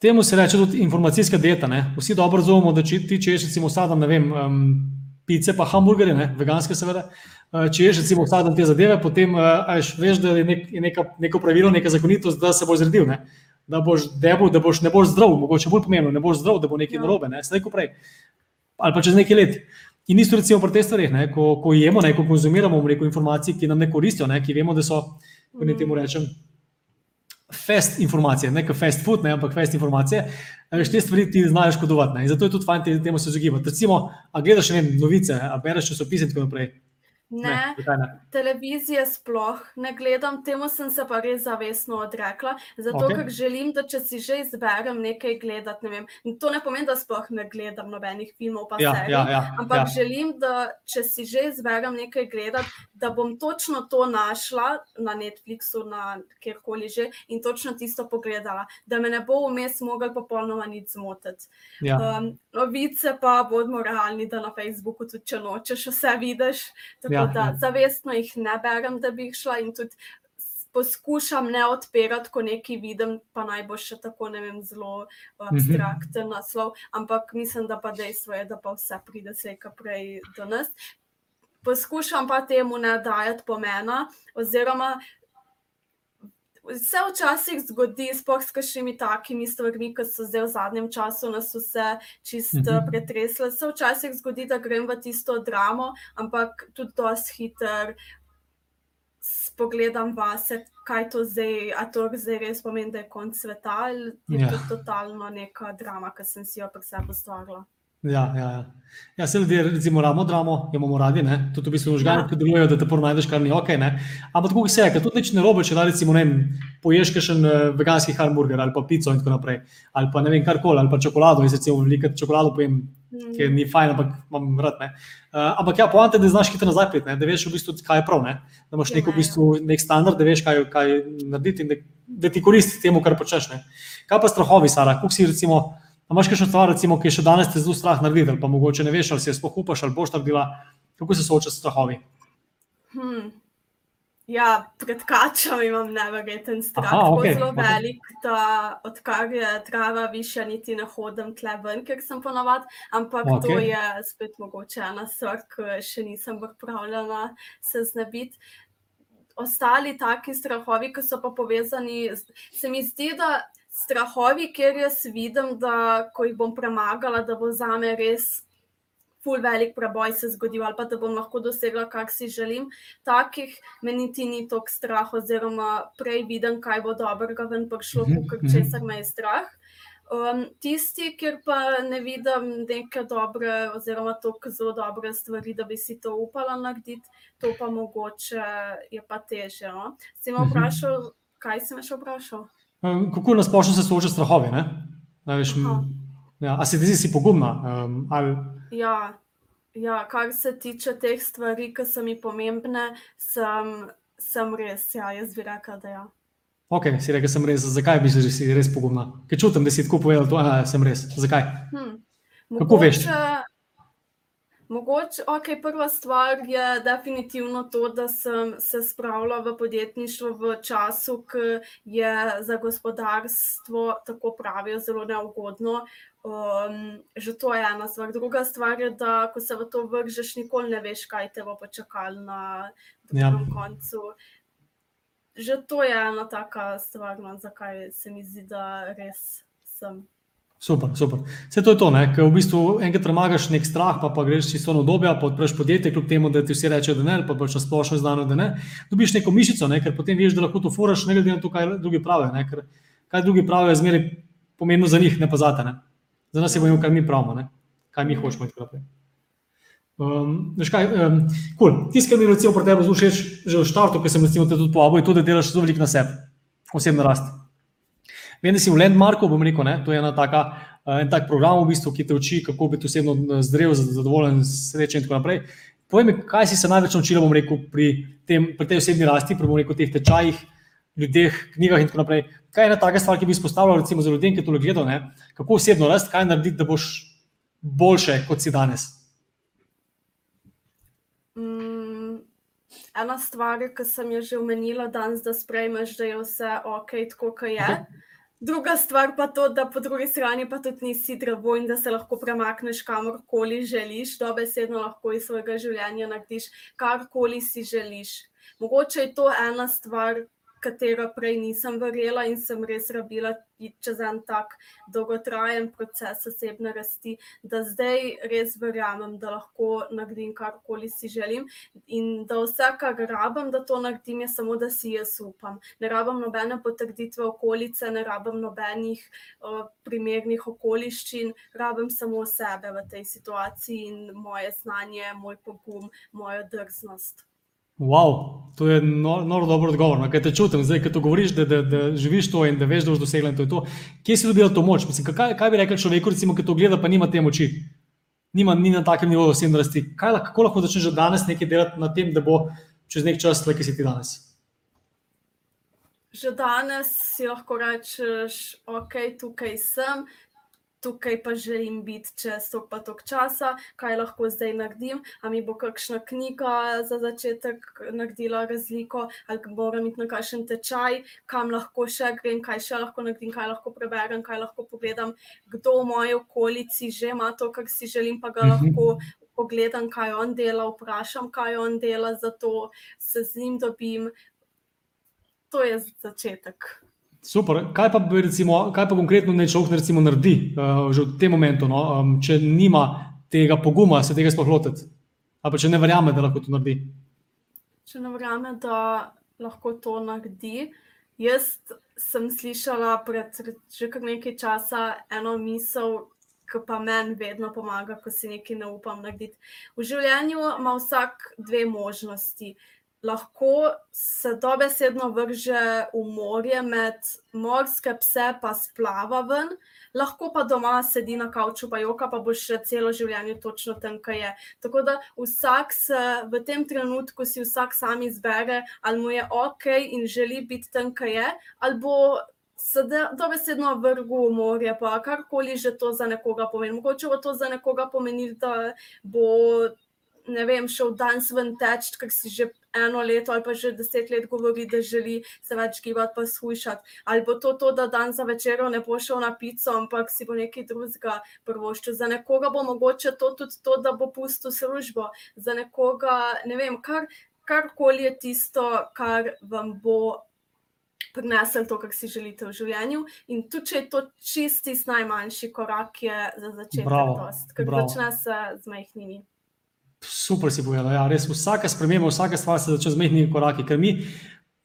Temu se reče tudi informacijska dieta. Ne? Vsi dobro razumemo, da če ti češ, recimo, sadam, ne vem. Um, pice, pa hamburgerje, ne, veganske, seveda. Eh, če ješ, recimo, vsak dan te zadeve, potem ajš, eh, veš, da je, nek, neka, neko pravilo, neka zakonitost, da se bo zredil. Ne. Da boš debu, da boš ne boš zdrav, mogoče bolj pomembno, ne boš zdrav, da bo nekaj ja. narobe, ne, slej ko prej. Ali pa čez nekaj let. In isto recimo pri teh stvareh, ko, ko jemo, ne, ko konzumiramo neko informacije, ki nam ne koristijo, ne, ki vemo, da so, ko ne temu rečem, fast informacije, ne kot fast food, ne, ampak fast informacije. Veš, te stvari ti znajo škodovati. Zato je tudi fajn te, temu se izogibati. Recimo, a gledaš ne, novice, a bereš časopise in tako naprej. Ne, ne, ne, televizije sploh ne gledam, temu sem se pa res zavestno odrekla. Zato, okay. ker želim, da če si že izberem nekaj gledati, ne vem, to ne pomeni, da sploh ne gledam nobenih filmov, pa ja, serij, ja, ja, ampak ja. želim, da če si že izberem nekaj gledati, da bom točno to našla na Netflixu, na kjerkoli že in točno tisto pogledala, da me ne bo vmes mogel popolnoma nič zmotiti. Ja. Um, novice pa bodimo realni, da na Facebooku tudi če nočeš vse vidiš. Tako, ja da ja. zavestno jih ne berem, da bi šla in tudi poskušam ne odpirati, ko nekaj vidim, pa naj bo še tako ne vem, zelo mhm. abstrakten mm -hmm. naslov. Ampak mislim, da pa dejstvo je, da pa vse pride se kaj prej do nas. Poskušam pa temu ne dajati pomena, oziroma se včasih zgodi, sploh s kakšnimi takimi stvarmi, kot so zdaj v zadnjem času nas vse čist mm -hmm. pretresle. Se včasih zgodi, da grem v tisto dramo, ampak tudi dosti hiter. Pogledam vase, kaj to zdaj, a to zdaj res pomeni, da je konc sveta, ali je ja. to totalno neka drama, ki sem si jo pri sebi ustvarila. Ja, ja, ja. ja se ljudje, recimo, ramo dramo, imamo radi, ne? tudi v bistvu možgani, ja. ki delujejo, da te prvo najdeš, kar ni ok. Ne? Ampak tako se je, ker tudi nič ne robe, če da recimo ne poješ še en eh, veganski hamburger ali pa pico in tako naprej, ali pa ne vem karkoli, ali pa čokolado, jaz recimo veliko čokolado pojem, mm. ki ni fajn, ampak imam rad. Uh, ampak ja, poante, da znaš hitro nazaj priti, da veš v bistvu, kaj je prav, ne? da imaš nek, v bistvu, nek standard, da veš, kaj, kaj narediti in da, da ti koristi temu, kar počneš. Kaj pa strahovi, Sara, kako si recimo. Imáš še stvar, recimo, ki je še danes te zelo strah narediti, pa mogoče ne veš, ali si je sploh upaš ali boš tam bila. Kako se soočaš s strahovi? Hmm. Ja, pred kačami imam nevreten strah. Aha, okay, zelo okay. velik, da odkar je trava višja, niti ne hodim tle ven, ker sem ponovadi, ampak okay. to je spet mogoče ena stvar, ki še nisem pripravljena se znebiti. Ostali taki strahovi, ki so pa povezani, se mi zdi, da strahovi, ker jaz vidim, da ko jih bom premagala, da bo za me res. Ful velik preboj se zgodil, ali pa da bom lahko dosegla, kar si želim. Takih meni ti ni toliko strah, oziroma prej vidim, kaj bo dobrega ven prišlo, mhm, kot mhm. česar me je strah. Um, tisti, kjer pa ne vidim neke dobre, oziroma tako zelo dobre stvari, da bi si to upala narediti, to pa mogoče je pa teže. No? Si me mhm. vprašal, kaj si me še vprašal? Kako nas pošlje se soočati s strahovi? Ja, a se ti zdi, da si pogumna? Um, ali... ja, ja, kar se tiče teh stvari, ki so mi pomembne, sem, sem res, ja, jaz bi rekla, da ja. Ok, si rekel, sem res. Zakaj bi se res pogumna? Ker čutim, da si tako povedal, da sem res. Zakaj? Hm. Kako mogoče, veš? Mogoče, ok, prva stvar je definitivno to, da sem se spravila v podjetništvo v času, ki je za gospodarstvo, tako pravijo, zelo neugodno. Um, že to je ena stvar. Druga stvar je, da ko se v to vržeš, nikoli ne veš, kaj te bo počakalo na drugem ja. koncu. Že to je ena taka stvar, no, zakaj se mi zdi, da res sem. Super, super. Vse to je to, ker v bistvu enkrat premagaš nek strah, pa, pa greš čisto na obdobje, pa odpreš podjetje, kljub temu, da ti vsi rečejo, da ne, pa pač splošno znano, da ne. Dobiš neko mišico, ne, ker potem veš, da lahko to furaš, ne glede na to, kaj drugi pravijo. Ne, ker kaj drugi pravijo, je zmeraj pomembno za njih, ne pa za te. Ne. Za nas je pomembno, kaj mi pravimo, ne, kaj mi hočemo in tako naprej. Um, kaj, um, cool. Ki mi recimo pri tebi zelo všeč, že v štartu, ki sem recimo te tudi povabil, je to, da delaš zelo veliko na sebi, osebno rast. Vem, da si v Landmarku, bom rekel, ne, to je ena taka, en tak program, v bistvu, ki te uči, kako biti osebno zdrav, zadovoljen, srečen in tako naprej. Povej mi, kaj si se največ naučil, bom rekel, pri, tem, pri tej osebni rasti, pri rekel, teh tečajih, ljudeh, knjigah in tako naprej. Kaj je ena taka stvar, ki bi izpostavljal, recimo, za ljudi, ki to gledajo, ne, kako osebno rast, kaj narediti, da boš boljše, kot si danes. Mm, ena stvar, ki sem jo že omenila danes, da sprejmeš, da je vse ok, tako kot je. Okay. Druga stvar pa to, da po drugi strani pa tudi nisi drevo in da se lahko premakneš kamorkoli želiš, dobesedno lahko iz svojega življenja narediš karkoli si želiš. Mogoče je to ena stvar, katero prej nisem verjela in sem res rabila čez en tak dolgotrajen proces osebne rasti, da zdaj res verjamem, da lahko naredim karkoli si želim in da vse, kar rabim, da to naredim, je samo, da si jaz upam. Ne rabim nobene potrditve okolice, ne rabim nobenih uh, primernih okoliščin, rabim samo sebe v tej situaciji in moje znanje, moj pogum, mojo drznost. Wow, to je noro no, dobro odgovor. No, kaj te čutim, zdaj, ko govoriš, da, da, da živiš to in da veš, da boš dosegel to, to. Kje si dobil to moč? Mislim, kaj, kaj bi rekel človeku, recimo, ki to gleda, pa nima te moči, nima, ni na takem nivoju osebne rasti. Kaj, kako lahko začneš že danes nekaj delati na tem, da bo čez nek čas, ki si ti danes? Že danes si lahko rečeš, ok, tukaj sem, tukaj pa želim biti čez to pa tok časa, kaj lahko zdaj naredim, ali mi bo kakšna knjiga za začetek naredila razliko, ali moram iti na kakšen tečaj, kam lahko še grem, kaj še lahko naredim, kaj lahko preberem, kaj lahko pogledam, kdo v moji okolici že ima to, kar si želim, pa ga mhm. lahko. Pogledam, kaj on dela, vprašam, kaj on dela, zato se z njim dobim. To je začetek. Super. Kaj pa, recimo, kaj pa konkretno naj človek recimo, naredi uh, že v tem momentu, no? um, če nima tega poguma, se tega sploh lotiti? Ali pa če ne verjame, da lahko to naredi? Če ne verjame, da lahko to naredi. Jaz sem slišala pred že kar nekaj časa eno misel, ki pa meni vedno pomaga, ko si nekaj ne upam narediti. V življenju ima vsak dve možnosti lahko se dobesedno vrže v morje med morske pse, pa splava ven, lahko pa doma sedi na kavču, pa joka, pa bo še celo življenje točno tam, kaj je. Tako da vsak se v tem trenutku si vsak sam izbere, ali mu je ok in želi biti tam, kaj je, ali bo. Se dobesedno vrgu v morje, pa karkoli že to za nekoga pomeni. Mogoče bo to za nekoga pomenilo, da bo ne vem, šel danes ven teč, ker si že eno leto ali pa že deset let govori, da želi se več gibati, pa slušati. Ali bo to to, da dan za večer ne bo šel na pico, ampak si bo nekaj drugega prvoščil. Za nekoga bo mogoče to tudi to, da bo pustil službo. Za nekoga, ne vem, kar, karkoli je tisto, kar vam bo. Prinesel to, kar si želite v življenju, in tudi če je to čisti najmanjši korak, je za začetek, ker začne se z majhnimi. Super si povedal. Ja, res vsaka sprememba, vsaka stvar se začne z mehkimi koraki, ker mi,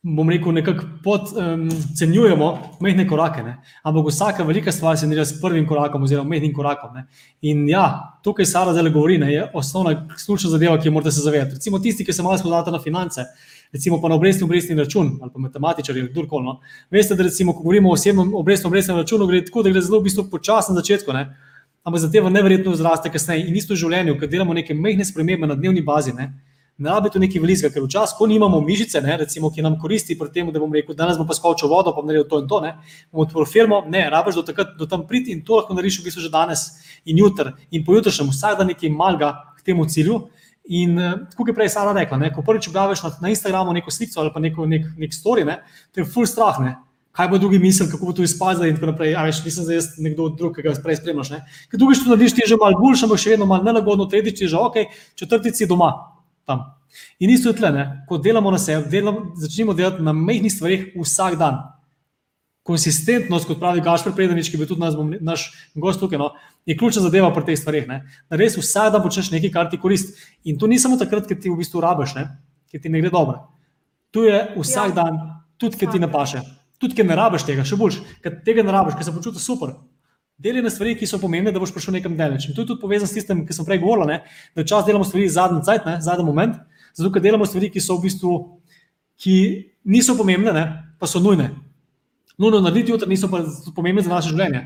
bom rekel, nekako podcenjujemo um, mehke korake. Ne? Ampak vsaka velika stvar se naredi s prvim korakom, oziroma mehkim korakom. Ne? In ja, to, kar Sara zdaj govori, ne, je osnovna, ključna zadeva, ki jo morate se zavedati. Recimo tisti, ki se malo spoznate na finance. Recimo pa na obrestni obrestni račun ali pa matematičar ali kdorkoli. No. Veste, da recimo, ko govorimo o osebnem obrestnem obrestnem računu, gre tako, da gre zelo v bistvu počasno na začetku. Ne ampak zadeva neverjetno zraste kasneje. In isto v življenju, ker delamo neke mehke spremembe na dnevni bazi. Ne, ne rabi to neki velikega, ker včasih, ko nimamo mišice, ne, recimo, ki nam koristi pri tem, da bomo rekel, danes bomo pa skočil vodo, pa bomo naredili to in to, ne, bomo odprli firmo, ne, rabiš do takrat, do tam priti in to lahko narediš v bistvu že danes in jutri in pojutrišnjem, vsak dan nekaj malga k temu cilju. In uh, kot je prej Sara rekla, ne, ko prvič objaviš na, na Instagramu neko sliko ali pa neko, nek, nek story, ne, to je full strah. Ne. Kaj bo drugi misel, kako bo to izpadlo, in tako naprej. Ja, veš, nisem zdaj nekdo drug, ki ga prej spremljaš. Ne. Ker drugič to narediš, ti je že malo boljši, ampak še vedno malo nelagodno, tretjič je že ok, četrtič je doma. Tam. In isto je tle, ne. ko delamo na sebi, delamo, začnemo delati na mehkih stvarih vsak dan. Konsistentnost, kot pravi Gašpor Predanič, ki je tudi naš, naš gost tukaj, no, je ključna zadeva pri teh stvarih. Ne. Da res vsak dan počneš nekaj, kar ti koristi. In to ni samo takrat, ker ti v bistvu rabiš, ker ti ne gre dobro. Tu je vsak ja. dan, tudi ker ti ne paše, tudi ker ne rabiš tega, še boljš, ker tega ne rabiš, ker se počutiš super. Deli na stvari, ki so pomembne, da boš prišel nekam daleč. In to je tudi povezano s tistem, ki sem prej govoril, da čas delamo stvari zadnji cajt, zadnji moment, zato ker delamo stvari, ki so v bistvu, ki niso pomembne, ne, pa so nujne nujno narediti jutri, niso pa pomembne za naše življenje.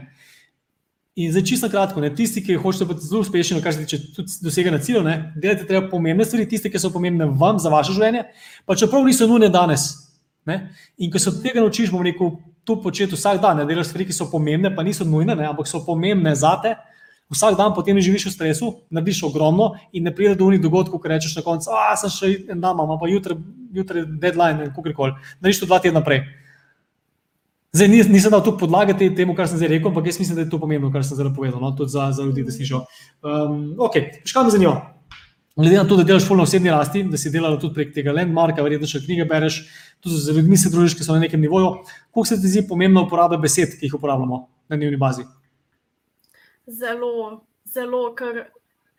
In zdaj, čisto kratko, ne, tisti, ki hočete biti zelo uspešni, kar se tiče doseganja ciljev, delajte treba pomembne stvari, tiste, ki so pomembne vam za vaše življenje, pa čeprav niso nujne danes. Ne. In ko se od tega naučiš, bom rekel, to početi vsak dan, ne delaš stvari, ki so pomembne, pa niso nujne, ne, ampak so pomembne za te. Vsak dan potem živiš v stresu, narediš ogromno in ne pride do unih dogodkov, ko rečeš na koncu, a sem še en dan, imam pa jutri, jutri deadline, kako koli. Narediš to dva tedna prej. Zdaj, nisem dal tu podlage temu, kar sem zdaj rekel, ampak jaz mislim, da je to pomembno, kar sem zdaj povedal, no? tudi za, za ljudi, da slišijo. Um, ok, škam me zanima. Glede na to, da delaš polno osebni rasti, da si delal tudi prek tega landmarka, verjetno še knjige bereš, tudi z ljudmi se družiš, ki so na nekem nivoju. Kako se ti zdi pomembna uporaba besed, ki jih uporabljamo na dnevni bazi? Zelo, zelo, ker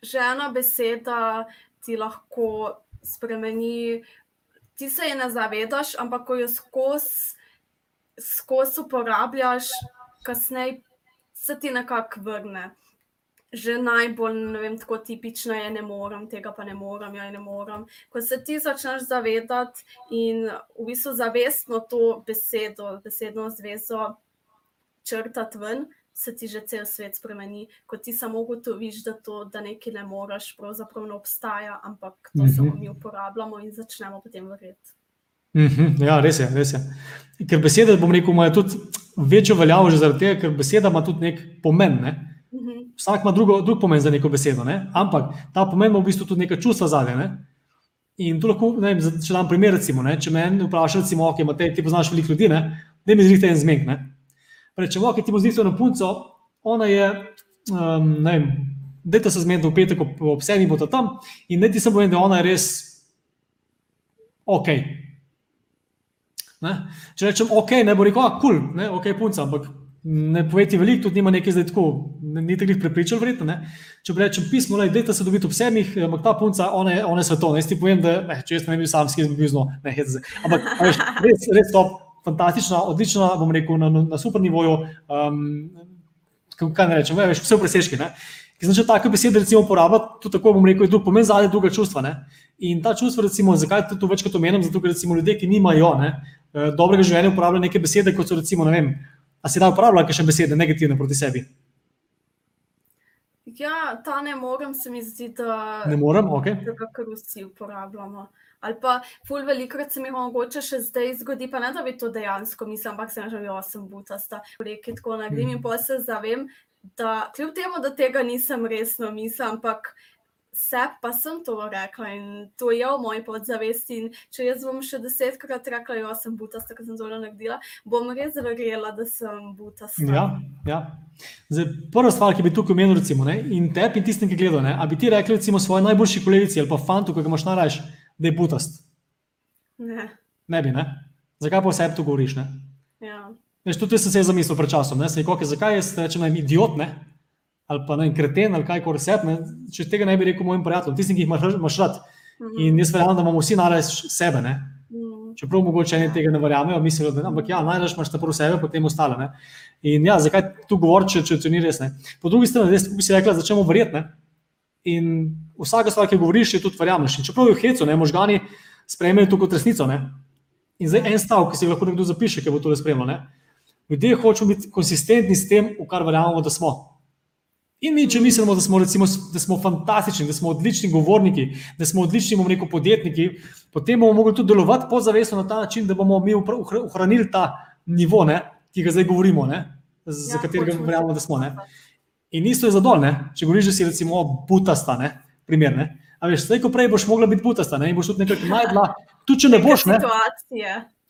že ena beseda ti lahko spremeni, ti se je ne zavedaš, ampak ko jo skozi skozi uporabljaš, kasneje se ti nekako vrne. Že najbolj, ne vem, tako tipično je, ne morem, tega pa ne morem, ja, ne morem. Ko se ti začneš zavedati in v bistvu zavestno to besedo, besedno zvezo črtati ven, se ti že cel svet spremeni. Ko ti samo ugotoviš, da to, da nekaj ne moreš, pravzaprav ne obstaja, ampak to -hmm. samo mi uporabljamo in začnemo potem verjeti. -hmm, ja, res je, res je. Ker besede, bom rekel, imajo tudi večjo veljavo, že zaradi tega, ker beseda ima tudi nek pomen. Ne? Vsak ima drugo, drug pomen za neko besedo, ne? ampak ta pomen ima v bistvu tudi nekaj čustva zadaj. Ne? In to lahko, ne vem, če dam primer, recimo, ne? če me vprašaš, recimo, ok, Matej, ti poznaš veliko ljudi, ne? da mi zrihte en zmek. Rečemo, ok, ti bo zrihte na punco, ona je, um, ne vem, dajte se zmeniti v petek ob, ob sedmih, bo tam in ne ti se bojim, da ona je res ok, Ne? Če rečem, ok, ne bo rekel, kul, cool, ok, punca, ampak ne pove ti veliko, tudi nima nekaj zdaj tako, ni jih prepričal, verjetno. Ne? Če rečem pismo, da je se dobiti ob sedmih, ampak ta punca, ona je, ona je svetovna. Jaz ti povem, da ne, če jaz ne bi bil sam, skis bi bil zelo, ne, hej, ampak veš, res, res top, fantastična, odlična, bom rekel, na, na super nivoju. Um, kaj ne rečem, veš, vse v preseški. Ki znači take besede, recimo, uporabljati, tudi tako bom rekel, drug pomen zadnje druga čustva. Ne? In ta čustva, recimo, zakaj to večkrat omenjam, zato ker recimo ljudje, ki nimajo, ne, Eh, dobrega življenja uporablja neke besede, kot so recimo, ne vem, a si da uporablja kakšne besede negativne proti sebi. Ja, ta ne morem, se mi zdi, da ne morem, ok. Da kar vsi uporabljamo. Ali pa, ful, veliko se mi mogoče še zdaj zgodi, pa ne da bi to dejansko mislil, ampak se mi že osem butasta, reki tako nagrim mm. in pa se zavem, da kljub temu, da tega nisem resno mislil, ampak se pa sem to rekla in to je v moji podzavesti. In če jaz bom še desetkrat rekla, da sem butasta, ker sem zelo naredila, bom res verjela, da sem butasta. Ja, ja. Zdaj, prva stvar, ki bi tukaj omenil, recimo, ne, in te in tistim, ki gledajo, ne, bi ti rekli, recimo, svoje najboljši kolegici ali pa fantu, ki ga imaš najraje, da je butast? Ne. Ne bi, ne? Zakaj pa vse to govoriš? Ne? Ja. Veš, tudi jaz sem se zamislil pred časom, ne, se je, zakaj jaz rečem, idiot, ne? Ali pa ne kreten ali kaj koli sebe, če tega ne bi rekel mojim prijateljem, tistim, ki jih imaš, rad. Mhm. In jaz verjamem, da imamo vsi najdeš sebe. Ne? Mhm. Čeprav mogoče eni tega ne verjamejo, mislijo, da ampak ja, najdeš imaš prvo sebe, potem ostale. Ne? In ja, zakaj tu govoriti, če, če to ni res? Ne? Po drugi strani, res bi si rekla, začnemo verjeti. In vsaka stvar, ki govoriš, je tudi verjameš. In čeprav je v hecu, ne, možgani sprejmejo to kot resnico. Ne? In zdaj en stavek, ki si lahko nekdo zapiše, ki bo to spremljal. Ljudje hočemo biti konsistentni s tem, v kar verjamemo, da smo. In mi, če mislimo, da smo, recimo, da smo fantastični, da smo odlični govorniki, da smo odlični rekel, podjetniki, potem bomo mogli tudi delovati podzavestno na ta način, da bomo mi ohranili ta nivo, ne, ki ga zdaj govorimo, ne, za ja, katerega verjamemo, da smo. Ne. In isto je zadolne, če govoriš, da si recimo butasta, ne, primer. Ne. A veš, zdaj, ko prej boš mogla biti putasta ne? in boš tudi nekaj najdla, tudi če ne boš, ne,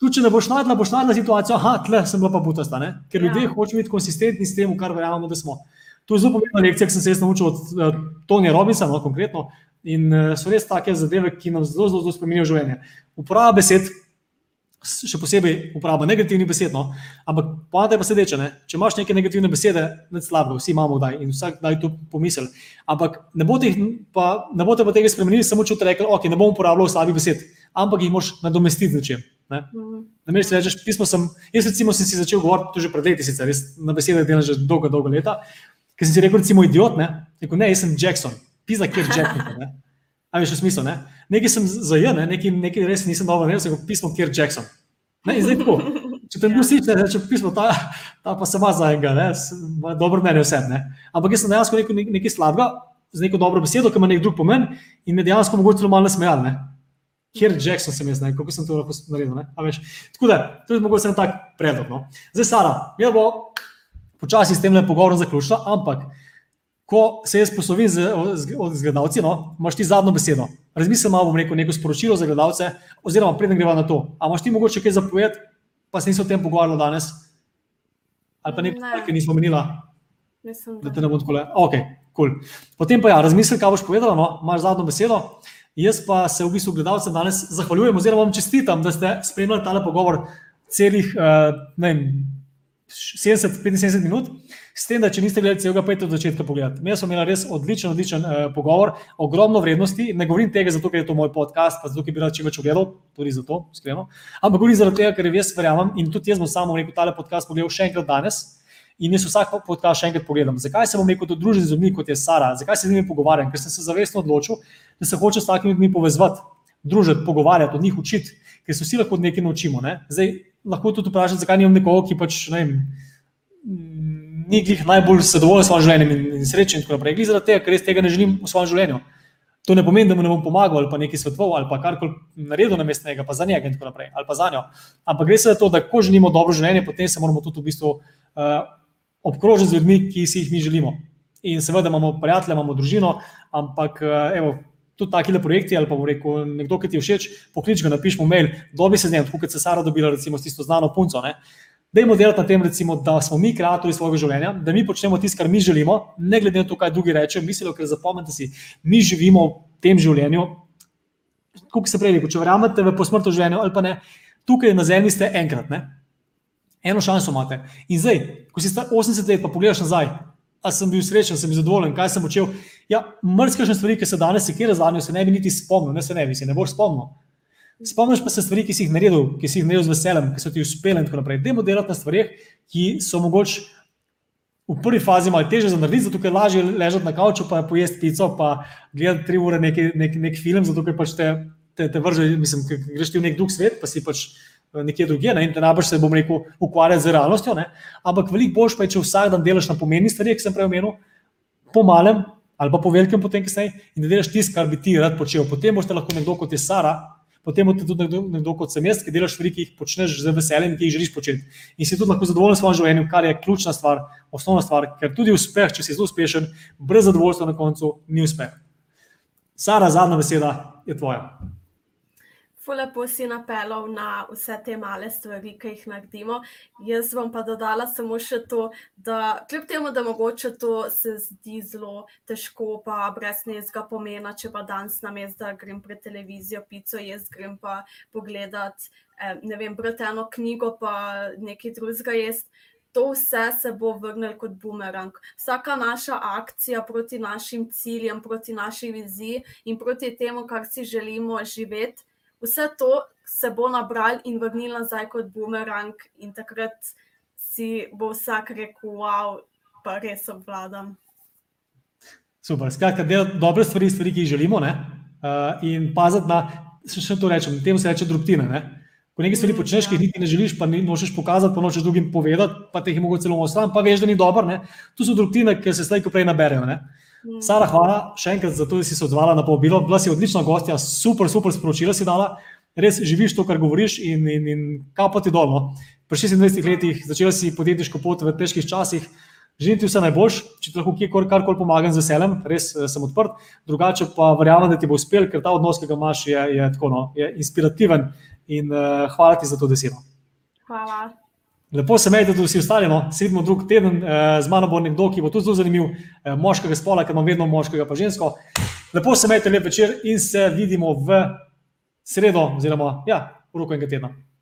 tudi če ne boš najdla, boš najdla situacijo, aha, tle sem bila pa putasta, ne? ker Ja. ljudje hočejo biti konsistentni s tem, v kar verjamemo, da smo. To je zelo pomembna lekcija, ki sem se jaz naučil od uh, Tonija Robinsona, no, konkretno. In uh, so res take zadeve, ki nam zelo, zelo, zelo spremenijo življenje. Uporaba besed, še posebej uporaba negativnih besed, no, ampak poanta je pa sledeče. Ne? Če imaš neke negativne besede, nič slabega, vsi imamo kdaj in vsak kdaj to pomisel. Ampak ne boste, pa, ne boste pa tega spremenili, samo če boste rekli, ok, ne bom uporabljal slabih besed, ampak jih moš nadomestiti z nečim. Ne? Mhm. Namesto da rečeš, pismo sem, jaz recimo sem si začel govoriti že pred leti, sicer res na besede delam že dolgo, dolgo leta, ker sem si rekel, recimo, idiot, ne, rekel, ne, jaz sem Jackson, pisa, kje je Jackson. A veš, v smislu, ne? Nekaj sem za J, ne, nekaj, nekaj res nisem dobro sem rekel, pismo, je Jackson. Ne, zdaj tako. Če te ne ne reče pismo, ta, ta pa sama za enega, ne, dobro mnenje vse, ne. Ampak jaz sem dejansko rekel nek- nekaj slabega, z neko dobro besedo, ki ima nek drug pomen in me dejansko mogoče celo malo nasmejal, ne. Kjer Jackson sem jaz, ne, kako sem to lahko naredil, veš, tako da, to je mogoče en tak predlog, no. Zdaj, Sara, jaz bo počasi s tem pogovorom zaključila, ampak ko se jaz poslovim z, z, z gledalci, no, imaš ti zadnjo besedo. Razmisli malo, bom rekel, neko sporočilo za gledalce, oziroma preden greva na to. A imaš ti mogoče kaj zapovedati, pa se nismo o tem pogovarjali danes? Ali pa nekaj, Ne. ki nismo menila, Mislim, da da. te ne bom tako le. Ok, cool. Potem pa ja, razmisli, kaj boš povedala, no, imaš zadnjo besedo. Jaz pa se v bistvu gledalcem danes zahvaljujem, oziroma vam čestitam, da ste spremljali tale pogovor celih uh, ne vem, 70-75 minut, s tem, da če niste gledali celega, pojdite od začetka pogledati. Mi smo imeli res odličen, odličen uh, pogovor, ogromno vrednosti. Ne govorim tega zato, ker je to moj podcast, pa zato, ker bi rad čim več ogledal, tudi zato, iskreno. Ampak govorim zaradi tega, ker jaz verjamem in tudi jaz bom samo rekel, tale podcast pogledal še enkrat danes. In jaz vsak podcast še enkrat pogledam. Zakaj se bom rekel, da družim z ljudmi, kot je Sara, zakaj se z njimi pogovarjam? Ker sem se zavestno odločil, da se hočem s takimi ljudmi povezati, družiti, pogovarjati, od njih učiti, ker se vsi lahko nekaj naučimo. Ne? Zdaj, lahko tudi vprašam, zakaj nimam nekoga, ki pač ne vem, ni glih najbolj zadovoljen s svojim življenjem in, in srečen in tako naprej. Glih zaradi tega, ker res tega ne želim v svojem življenju. To ne pomeni, da mu ne bom pomagal ali pa nekaj svetoval ali pa karkoli naredil na mestu njega, pa za njega in tako naprej, ali pa za njo. Ampak gre se za to, da ko želimo dobro življenje, potem se moramo tudi v bistvu uh, obkrožiti z ljudmi, ki si jih mi želimo. In seveda imamo prijatelje, imamo družino, ampak uh, evo, tudi taki projekti ali pa bo rekel nekdo, ki ti je všeč, poklič ga, napiš mu mail, dobi se z njim, tako kot se Sara dobila recimo s tisto znano punco. Ne? Dajmo delati na tem, recimo, da smo mi ustvarjalci svojega življenja, da mi počnemo tisto, kar mi želimo, ne glede na to, kaj drugi rečejo. Mislijo, ker zapomnite si, mi živimo v tem življenju. Kot se prej reče, če verjamete v posmrtno življenje ali pa ne, tukaj na zemlji ste enkrat, ne? eno šanso imate. In zdaj, ko si star 80 let, pa pogledaš nazaj, a sem bil srečen, sem bil zadovoljen, kaj sem počel. Ja, mrzkašne stvari, ki se danes sekirajo zadnjo, se ne bi niti spomnil, ne se ne bi, se ne boš spomnil. Spomniš pa se stvari, ki si jih naredil, ki si jih naredil z veseljem, ki so ti uspele in tako naprej. Dajmo delati na stvarih, ki so mogoče v prvi fazi malo teže za narediti, zato je lažje ležati na kavču, pa pojesti pico, pa gledati tri ure neki, nek, nek film, zato ker pač te, te, te vrže, mislim, greš ti v nek drug svet, pa si pač nekje drugje ne, in te najbrž se, bom rekel, ukvarjati z realnostjo. Ne. Ampak veliko boljš pa je, če vsak dan delaš na pomembni stvari, ki sem prej omenil, po malem ali pa po velikem, potem kasneje, in da delaš tisto, kar bi ti rad počel. Potem boš lahko nekdo kot je Sara, potem boš tudi nekdo, nekdo kot sem jaz, ki delaš stvari, ki jih počneš z veseljem, ki jih želiš početi. In si tudi lahko zadovoljen s svojim življenjem, kar je ključna stvar, osnovna stvar, ker tudi uspeh, če si zelo uspešen, brez zadovoljstva na koncu ni uspeh. Sara, zadnja beseda je tvoja. Fulepo si napeljal na vse te male stvari, ki jih naredimo. Jaz bom pa dodala samo še to, da kljub temu, da mogoče to se zdi zelo težko, pa brez nezga pomena, če pa danes na mestu, da grem pred televizijo, pico, jaz grem pa pogledat, eh, ne vem, brati eno knjigo, pa nekaj drugega jesti. To vse se bo vrnilo kot bumerang. Vsaka naša akcija proti našim ciljem, proti naši viziji in proti temu, kar si želimo živeti, vse to se bo nabral in vrnil nazaj kot bumerang, in takrat si bo vsak rekel: Wow, pa res obvladam. Super. Skratka, delati dobre stvari, stvari, ki jih želimo, ne? uh, in paziti na, še, še to rečem, temu se reče drobtine. Ne? Ko nekaj stvari počneš, ki jih niti ne želiš, pa ne nočeš pokazati, pa nočeš drugim povedati, pa te jih mogoče celo ostran, pa veš, da ni dobro. Ne? Tu so drobtine, ki se slejko prej naberejo. Ne? Sara, hvala še enkrat za to, da si se odzvala na povabilo. Bila si odlična gostja, super, super sporočila si dala. Res živiš to, kar govoriš, in, in, in kapoti dolno. Pri 26 letih začela si podjetniško pot v težkih časih, Želim ti vse najboljš, če ti lahko kjerkoli karkoli pomagam z veseljem, res eh, sem odprt. Drugače pa verjamem, da ti bo uspel, ker ta odnos, ki ga imaš, je, je, tako, no, je inspirativen in uh, hvala ti za to desilo. Hvala. Lepo se imejte tudi vsi ostali, no. se vidimo drug teden, eh, z mano bo nekdo, ki bo tudi zelo zanimiv, eh, moškega spola, ker imam vedno moškega pa žensko. Lepo se imejte, lep večer in se vidimo v sredo, oziroma ja, v roku enega tedna.